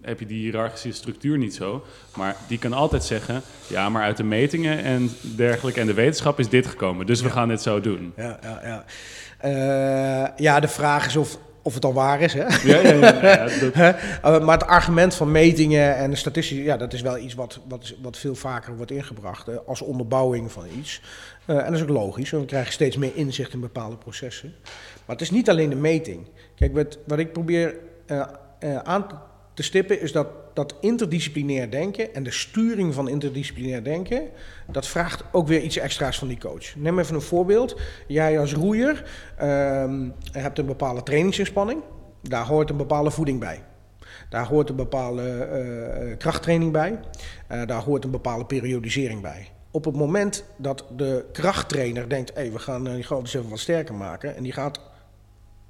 [SPEAKER 3] heb je die hiërarchische structuur niet zo. Maar die kan altijd zeggen... Ja, maar uit de metingen en dergelijke en de wetenschap is dit gekomen. Dus we gaan dit zo doen.
[SPEAKER 2] Ja, ja, ja. Eh, ja, de vraag is of, of het al waar is. Hè?
[SPEAKER 3] Ja, ja, ja. ja, dat-
[SPEAKER 2] Hè? Eh, maar het argument van metingen en statistici, ja, dat is wel iets wat, wat, wat veel vaker wordt ingebracht hè, als onderbouwing van iets. Eh, en dat is ook logisch, want we krijgen steeds meer inzicht in bepaalde processen. Maar het is niet alleen de meting. Kijk, wat, wat ik probeer eh, eh, aan te stippen is dat, dat interdisciplinair denken en de sturing van interdisciplinair denken, dat vraagt ook weer iets extra's van die coach. Neem even een voorbeeld. Jij als roeier ehm, hebt een bepaalde trainingsinspanning, daar hoort een bepaalde voeding bij. Daar hoort een bepaalde uh, krachttraining bij, uh, daar hoort een bepaalde periodisering bij. Op het moment dat de krachttrainer denkt, hey, we gaan die grote even wat sterker maken en die gaat,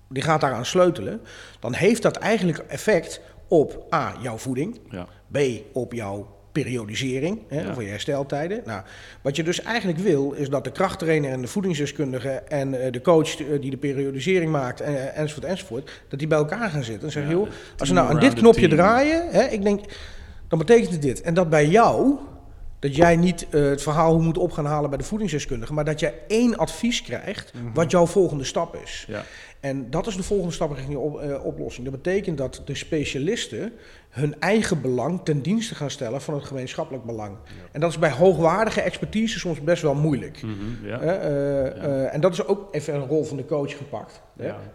[SPEAKER 2] die gaat daaraan sleutelen, dan heeft dat eigenlijk effect op A, jouw voeding, ja. B, op jouw periodisering hè, ja. voor je hersteltijden. Nou, wat je dus eigenlijk wil, is dat de krachttrainer en de voedingsdeskundige en uh, de coach die de periodisering maakt, en, uh, enzovoort, enzovoort, dat die bij elkaar gaan zitten en zeggen, ja, joh, als we nou aan dit knopje draaien, hè, ik denk, dan betekent het dit. En dat bij jou, dat jij niet uh, het verhaal moet op gaan halen bij de voedingsdeskundige, maar dat jij één advies krijgt mm -hmm. wat jouw volgende stap is. Ja. En dat is de volgende stap richting de op, uh, oplossing. Dat betekent dat de specialisten hun eigen belang ten dienste gaan stellen van het gemeenschappelijk belang. Ja. En dat is bij hoogwaardige expertise soms best wel moeilijk. Mm -hmm, ja. uh, uh, en dat is ook even een rol van de coach gepakt.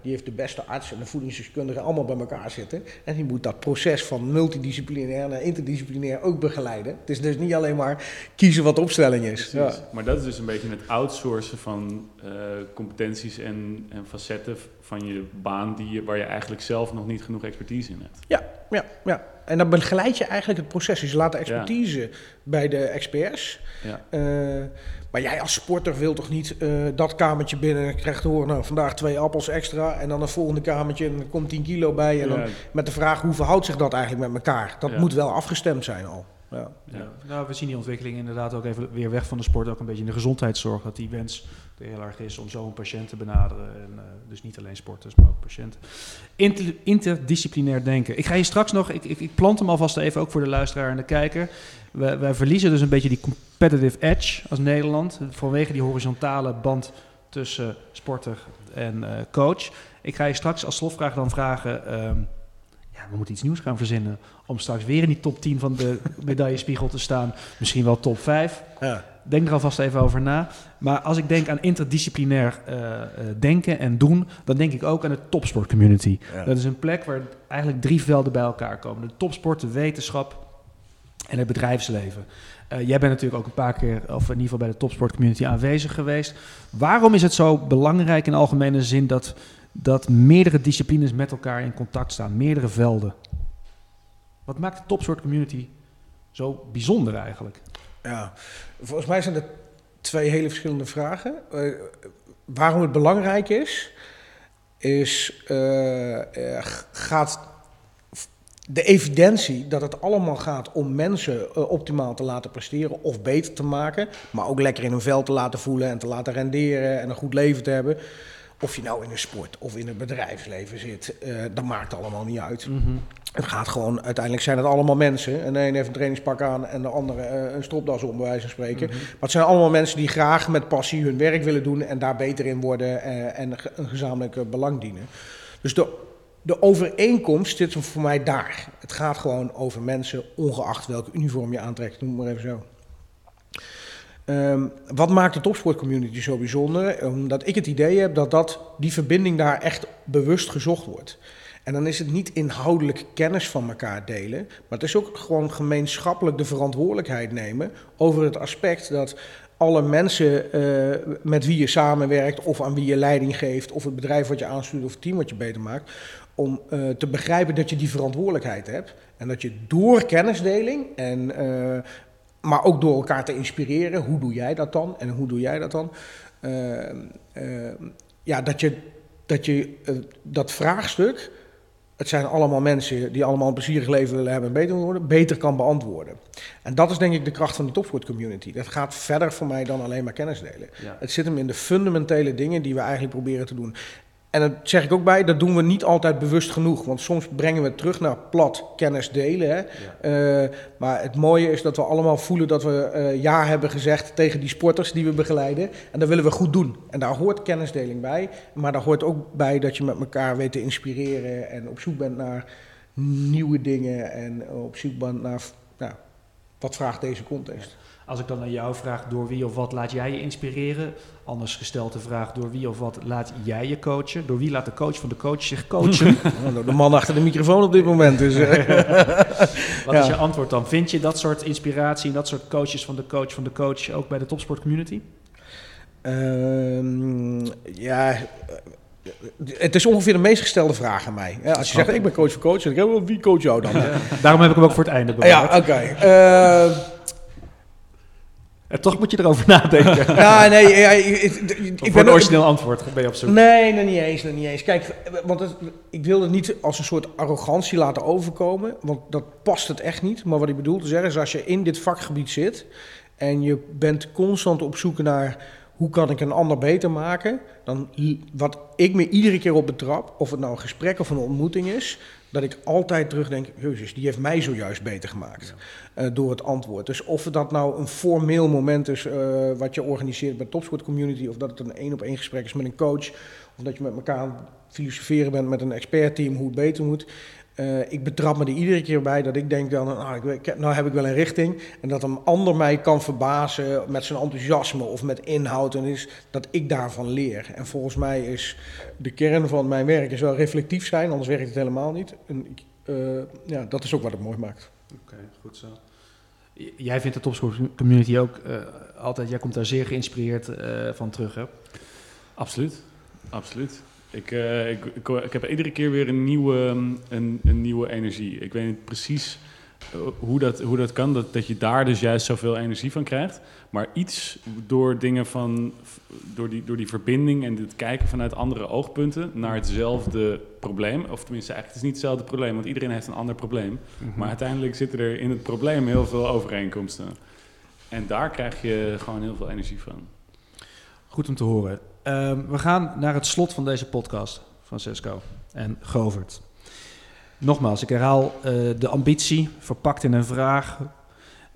[SPEAKER 2] Die heeft de beste arts en de voedingsdeskundige allemaal bij elkaar zitten. En die moet dat proces van multidisciplinair naar interdisciplinair ook begeleiden. Het is dus niet alleen maar kiezen wat de opstelling is.
[SPEAKER 3] Maar dat is dus een beetje het outsourcen van competenties en, en facetten van je baan die je, waar je eigenlijk zelf nog niet genoeg expertise in hebt.
[SPEAKER 2] Ja, ja, ja. En dan begeleid je eigenlijk het proces. Dus je laat de expertise ja. bij de experts. Ja. Uh, maar jij als sporter wil toch niet uh, dat kamertje binnen en krijgt te horen, nou vandaag twee appels extra en dan een volgende kamertje en er komt 10 kilo bij. En ja. dan met de vraag hoe verhoudt zich dat eigenlijk met elkaar? Dat moet wel afgestemd zijn al. Ja.
[SPEAKER 1] Ja. Nou, we zien die ontwikkeling inderdaad ook even weer weg van de sport, ook een beetje in de gezondheidszorg. Dat die wens er heel erg is om zo een patiënt te benaderen. En, uh, dus niet alleen sporters, maar ook patiënten. Inter, interdisciplinair denken. Ik ga je straks nog, ik, ik, ik, plant hem alvast even ook voor de luisteraar en de kijker. We, wij verliezen dus een beetje die competitive edge als Nederland. Vanwege die horizontale band tussen sporter en uh, coach. Ik ga je straks als slotvraag dan vragen. Um, ja, we moeten iets nieuws gaan verzinnen om straks weer in die top 10 van de medaillespiegel te staan. Misschien wel top 5. Ja. Denk er alvast even over na. Maar als ik denk aan interdisciplinair uh, uh, denken en doen, dan denk ik ook aan de topsportcommunity. Ja. Dat is een plek waar eigenlijk drie velden bij elkaar komen. De topsport, de wetenschap en het bedrijfsleven. Uh, jij bent natuurlijk ook een paar keer, of in ieder geval bij de topsportcommunity aanwezig geweest. Waarom is het zo belangrijk in algemene zin dat, dat meerdere disciplines met elkaar in contact staan, meerdere velden? Wat maakt de topsportcommunity zo bijzonder eigenlijk?
[SPEAKER 2] Ja, volgens mij zijn er twee hele verschillende vragen. Uh, waarom het belangrijk is, is uh, uh, gaat de evidentie dat het allemaal gaat om mensen optimaal te laten presteren of beter te maken, maar ook lekker in hun vel te laten voelen en te laten renderen en een goed leven te hebben. Of je nou in een sport of in het bedrijfsleven zit, dat maakt allemaal niet uit. Mm. Het gaat gewoon, uiteindelijk zijn het allemaal mensen. En de een heeft een trainingspak aan en de andere uh, een stropdas om, bij wijze van spreken. Mm-hmm. Maar het zijn allemaal mensen die graag met passie hun werk willen doen en daar beter in worden uh, en een gezamenlijk belang dienen. Dus de, de overeenkomst zit voor mij daar. Het gaat gewoon over mensen, ongeacht welke uniform je aantrekt, noem maar even zo. Um, wat maakt de topsportcommunity zo bijzonder? Omdat ik het idee heb dat, dat die verbinding daar echt bewust gezocht wordt. En dan is het niet inhoudelijk kennis van elkaar delen, maar het is ook gewoon gemeenschappelijk de verantwoordelijkheid nemen over het aspect dat alle mensen uh, met wie je samenwerkt of aan wie je leiding geeft of het bedrijf wat je aanstuurt of het team wat je beter maakt, om uh, te begrijpen dat je die verantwoordelijkheid hebt en dat je door kennisdeling en uh, maar ook door elkaar te inspireren, hoe doe jij dat dan en hoe doe jij dat dan, ja, dat je dat, je, dat vraagstuk het zijn allemaal mensen die allemaal een plezierig leven willen hebben en beter worden, beter kan beantwoorden. En dat is denk ik de kracht van die topsportcommunity. Dat gaat verder voor mij dan alleen maar kennis delen. Ja. Het zit hem in de fundamentele dingen die we eigenlijk proberen te doen. En dat zeg ik ook bij, dat doen we niet altijd bewust genoeg. Want soms brengen we het terug naar plat kennis delen. Hè? Ja. Uh, maar het mooie is dat we allemaal voelen dat we uh, ja hebben gezegd tegen die sporters die we begeleiden. En dat willen we goed doen. En daar hoort kennisdeling bij. Maar daar hoort ook bij dat je met elkaar weet te inspireren. En op zoek bent naar nieuwe dingen. En op zoek bent naar nou, wat vraagt deze context?
[SPEAKER 1] Als ik dan aan jou vraag, door wie of wat laat jij je inspireren? Anders gesteld de vraag, door wie of wat laat jij je coachen? Door wie laat de coach van de coach zich coachen?
[SPEAKER 2] De man achter de microfoon op dit moment. Dus,
[SPEAKER 1] wat is je antwoord dan? Vind je dat soort inspiratie en dat soort coaches van de coach van de coach ook bij de topsport community?
[SPEAKER 2] Ehm, ja, het is ongeveer de meest gestelde vraag aan mij. als je zegt, ik ben coach van coach, dan denk ik, wie coach jou dan?
[SPEAKER 1] Daarom heb ik hem ook voor het einde bewaard.
[SPEAKER 2] Ja, oké. Ehm,
[SPEAKER 1] en toch moet je erover nadenken.
[SPEAKER 2] ja, nee, ik, ik,
[SPEAKER 1] ik ben een origineel antwoord ben je op zoek.
[SPEAKER 2] Nee, nog niet eens, nog niet eens. Kijk, want het, ik wil het niet als een soort arrogantie laten overkomen, want dat past het echt niet. Maar wat ik bedoel te zeggen is, als je in dit vakgebied zit en je bent constant op zoek naar hoe kan ik een ander beter maken, dan wat ik me iedere keer op betrap, of het nou een gesprek of een ontmoeting is, dat ik altijd terugdenk, jezus, die heeft mij zojuist beter gemaakt uh, door het antwoord. Dus of dat nou een formeel moment is uh, wat je organiseert bij Topsport Community, of dat het een één op één gesprek is met een coach, of dat je met elkaar aan het filosoferen bent met een expertteam hoe het beter moet. Uh, ik betrap me er iedere keer bij dat ik denk dan, ah, ik, nou heb ik wel een richting. En dat een ander mij kan verbazen met zijn enthousiasme of met inhoud. En is dat ik daarvan leer. En volgens mij is de kern van mijn werk is wel reflectief zijn, anders werkt het helemaal niet. En, uh, ja, dat is ook wat het mooi maakt.
[SPEAKER 1] Oké, goed zo. Jij vindt de topsport community ook uh, altijd, jij komt daar zeer geïnspireerd van terug, hè?
[SPEAKER 3] Absoluut, absoluut. Ik, uh, ik, ik, ik, heb iedere keer weer een nieuwe, een, een nieuwe energie. Ik weet niet precies uh, hoe, dat, hoe dat kan, dat, dat je daar dus juist zoveel energie van krijgt. Maar iets door dingen van, door die, door die verbinding en het kijken vanuit andere oogpunten naar hetzelfde probleem. Of tenminste, eigenlijk het is niet hetzelfde probleem, want iedereen heeft een ander probleem. Mm -hmm. Maar uiteindelijk zitten er in het probleem heel veel overeenkomsten. En daar krijg je gewoon heel veel energie van.
[SPEAKER 1] Goed om te horen. Um, we gaan naar het slot van deze podcast, Francesco en Govert. Nogmaals, ik herhaal uh, de ambitie, verpakt in een vraag.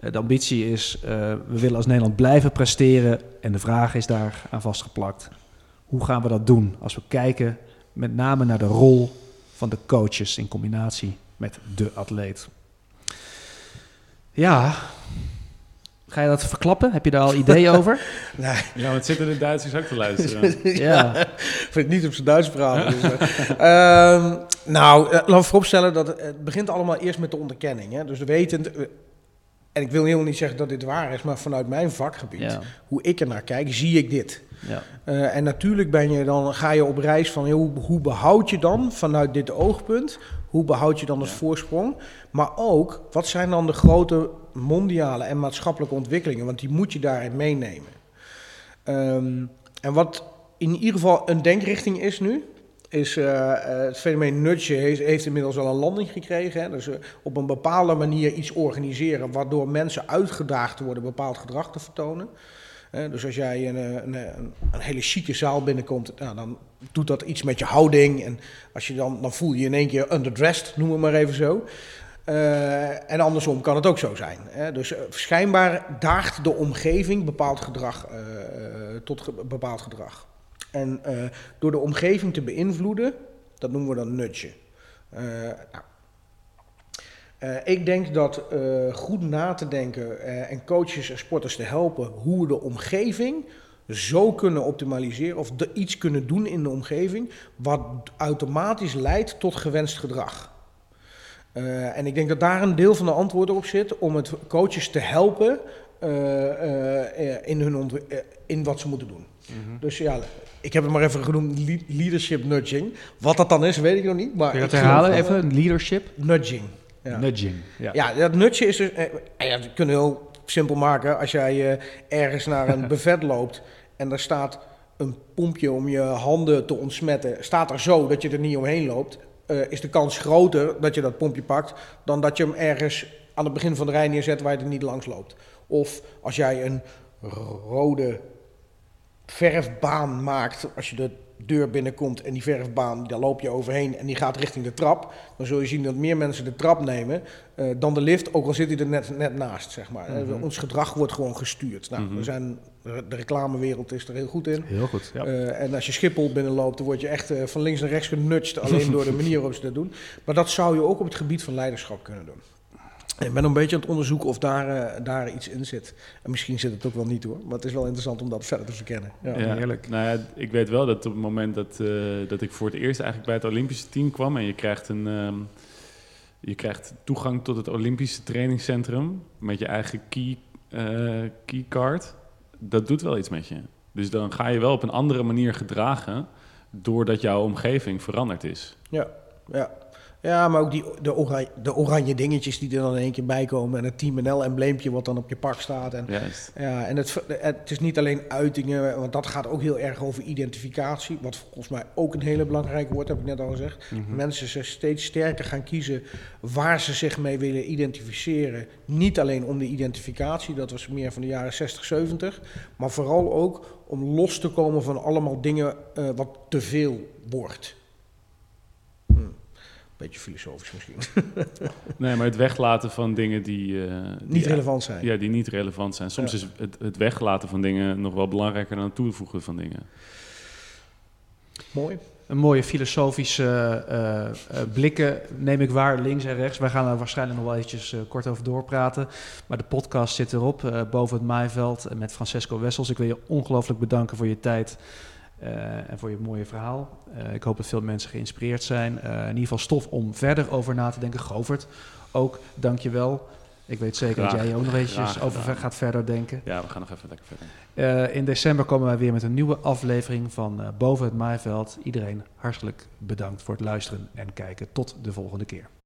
[SPEAKER 1] Uh, de ambitie is, uh, we willen als Nederland blijven presteren en de vraag is daar aan vastgeplakt. Hoe gaan we dat doen als we kijken met name naar de rol van de coaches in combinatie met de atleet? Ja, Ga je dat verklappen? Heb je daar al ideeën over?
[SPEAKER 3] nee. Ja, want zitten de Duitsers ook te luisteren?
[SPEAKER 2] ja. Ik vind het niet op zijn Duits praten. Dus, uh, nou, uh, laten we vooropstellen dat het, het, begint allemaal eerst met de onderkenning. Hè? Dus wetend, uh, en ik wil helemaal niet zeggen dat dit waar is, maar vanuit mijn vakgebied, ja. hoe ik er naar kijk, zie ik dit. Ja. Uh, en natuurlijk ben je dan, ga je op reis van hoe, hoe behoud je dan vanuit dit oogpunt, hoe behoud je dan het ja. voorsprong? Maar ook, wat zijn dan de grote mondiale en maatschappelijke ontwikkelingen? Want die moet je daarin meenemen. Um, en wat in ieder geval een denkrichting is nu, is uh, het fenomeen nudge heeft, inmiddels al een landing gekregen. Hè? Dus uh, op een bepaalde manier iets organiseren waardoor mensen uitgedaagd worden bepaald gedrag te vertonen. Dus als jij een, een, een, een, hele chique zaal binnenkomt, nou, dan doet dat iets met je houding. En als je dan, dan voel je je in één keer underdressed, noem het maar even zo. Uh, en andersom kan het ook zo zijn. Hè? Dus uh, schijnbaar daagt de omgeving bepaald gedrag uh, tot bepaald gedrag. En door de omgeving te beïnvloeden, dat noemen we dan nudgen. Nou, ik denk dat goed na te denken en coaches en sporters te helpen hoe we de omgeving zo kunnen optimaliseren of iets kunnen doen in de omgeving, wat automatisch leidt tot gewenst gedrag. Uh, en ik denk dat daar een deel van de antwoord op zit om het coaches te helpen uh, uh, in, hun in wat ze moeten doen. Mm -hmm. Dus ja, ik heb het maar even genoemd leadership nudging. Wat dat dan is, weet ik nog niet. Maar
[SPEAKER 1] Kun je dat herhalen even? Leadership?
[SPEAKER 2] Nudging.
[SPEAKER 1] Ja. Nudging,
[SPEAKER 2] ja. Ja, dat nudgen is dus... ja, dat kunnen we heel simpel maken. Als jij ergens naar een buffet loopt en daar staat een pompje om je handen te ontsmetten... staat er zo dat je er niet omheen loopt uh, is de kans groter dat je dat pompje pakt dan dat je hem ergens aan het begin van de rij neerzet waar je er niet langs loopt. Of als jij een rode verfbaan maakt, als je de deur binnenkomt en die verfbaan, daar loop je overheen en die gaat richting de trap, dan zul je zien dat meer mensen de trap nemen uh, dan de lift, ook al zit hij er net, net naast, zeg maar. Mm -hmm. Ons gedrag wordt gewoon gestuurd. Nou, mm -hmm. we zijn, de reclamewereld is er heel goed in.
[SPEAKER 1] Heel goed, ja.
[SPEAKER 2] uh, en als je Schiphol binnenloopt, dan word je echt uh, van links naar rechts genudged, alleen door de manier waarop ze dat doen. Maar dat zou je ook op het gebied van leiderschap kunnen doen. Ik ben een beetje aan het onderzoeken of daar, daar iets in zit. En misschien zit het ook wel niet hoor. Maar het is wel interessant om dat verder te verkennen.
[SPEAKER 3] Ja, heerlijk. Nou ja, ik weet wel dat op het moment dat, dat ik voor het eerst eigenlijk bij het Olympische team kwam... en je krijgt een... Ehm, je krijgt toegang tot het Olympische trainingscentrum met je eigen key, uh, keycard. Dat doet wel iets met je. Dus dan ga je wel op een andere manier gedragen doordat jouw omgeving veranderd is.
[SPEAKER 2] Ja, ja. Ja, maar ook die, de, oranje, de oranje dingetjes die er dan in één keer bij komen. En het Team NL-embleempje wat dan op je pak staat. En, Ja, en het, het is niet alleen uitingen, want dat gaat ook heel erg over identificatie. Wat volgens mij ook een hele belangrijke wordt, heb ik net al gezegd. Mhm. Mensen zich steeds sterker gaan kiezen waar ze zich mee willen identificeren. Niet alleen om de identificatie, dat was meer van de jaren 60, 70. Maar vooral ook om los te komen van allemaal dingen uh, wat te veel wordt. Beetje filosofisch misschien.
[SPEAKER 3] nee, maar het weglaten van dingen die... Uh,
[SPEAKER 2] niet relevant zijn.
[SPEAKER 3] Ja, die niet relevant zijn. Soms is het, het weglaten van dingen nog wel belangrijker dan het toevoegen van dingen.
[SPEAKER 2] Mooi.
[SPEAKER 1] Een mooie filosofische uh, blikken neem ik waar, links en rechts. Wij gaan er waarschijnlijk nog wel eventjes kort over doorpraten. Maar de podcast zit erop, boven het maaiveld, met Francesco Wessels. Ik wil je ongelooflijk bedanken voor je tijd en voor je mooie verhaal. Uh, ik hoop dat veel mensen geïnspireerd zijn. Uh, in ieder geval stof om verder over na te denken. Govert, ook dank je wel. Ik weet zeker dat jij ook nog eventjes over gaat verder denken.
[SPEAKER 3] Ja, we gaan nog even lekker verder.
[SPEAKER 1] in december komen wij weer met een nieuwe aflevering van Boven het Maaiveld. Iedereen hartelijk bedankt voor het luisteren en kijken. Tot de volgende keer.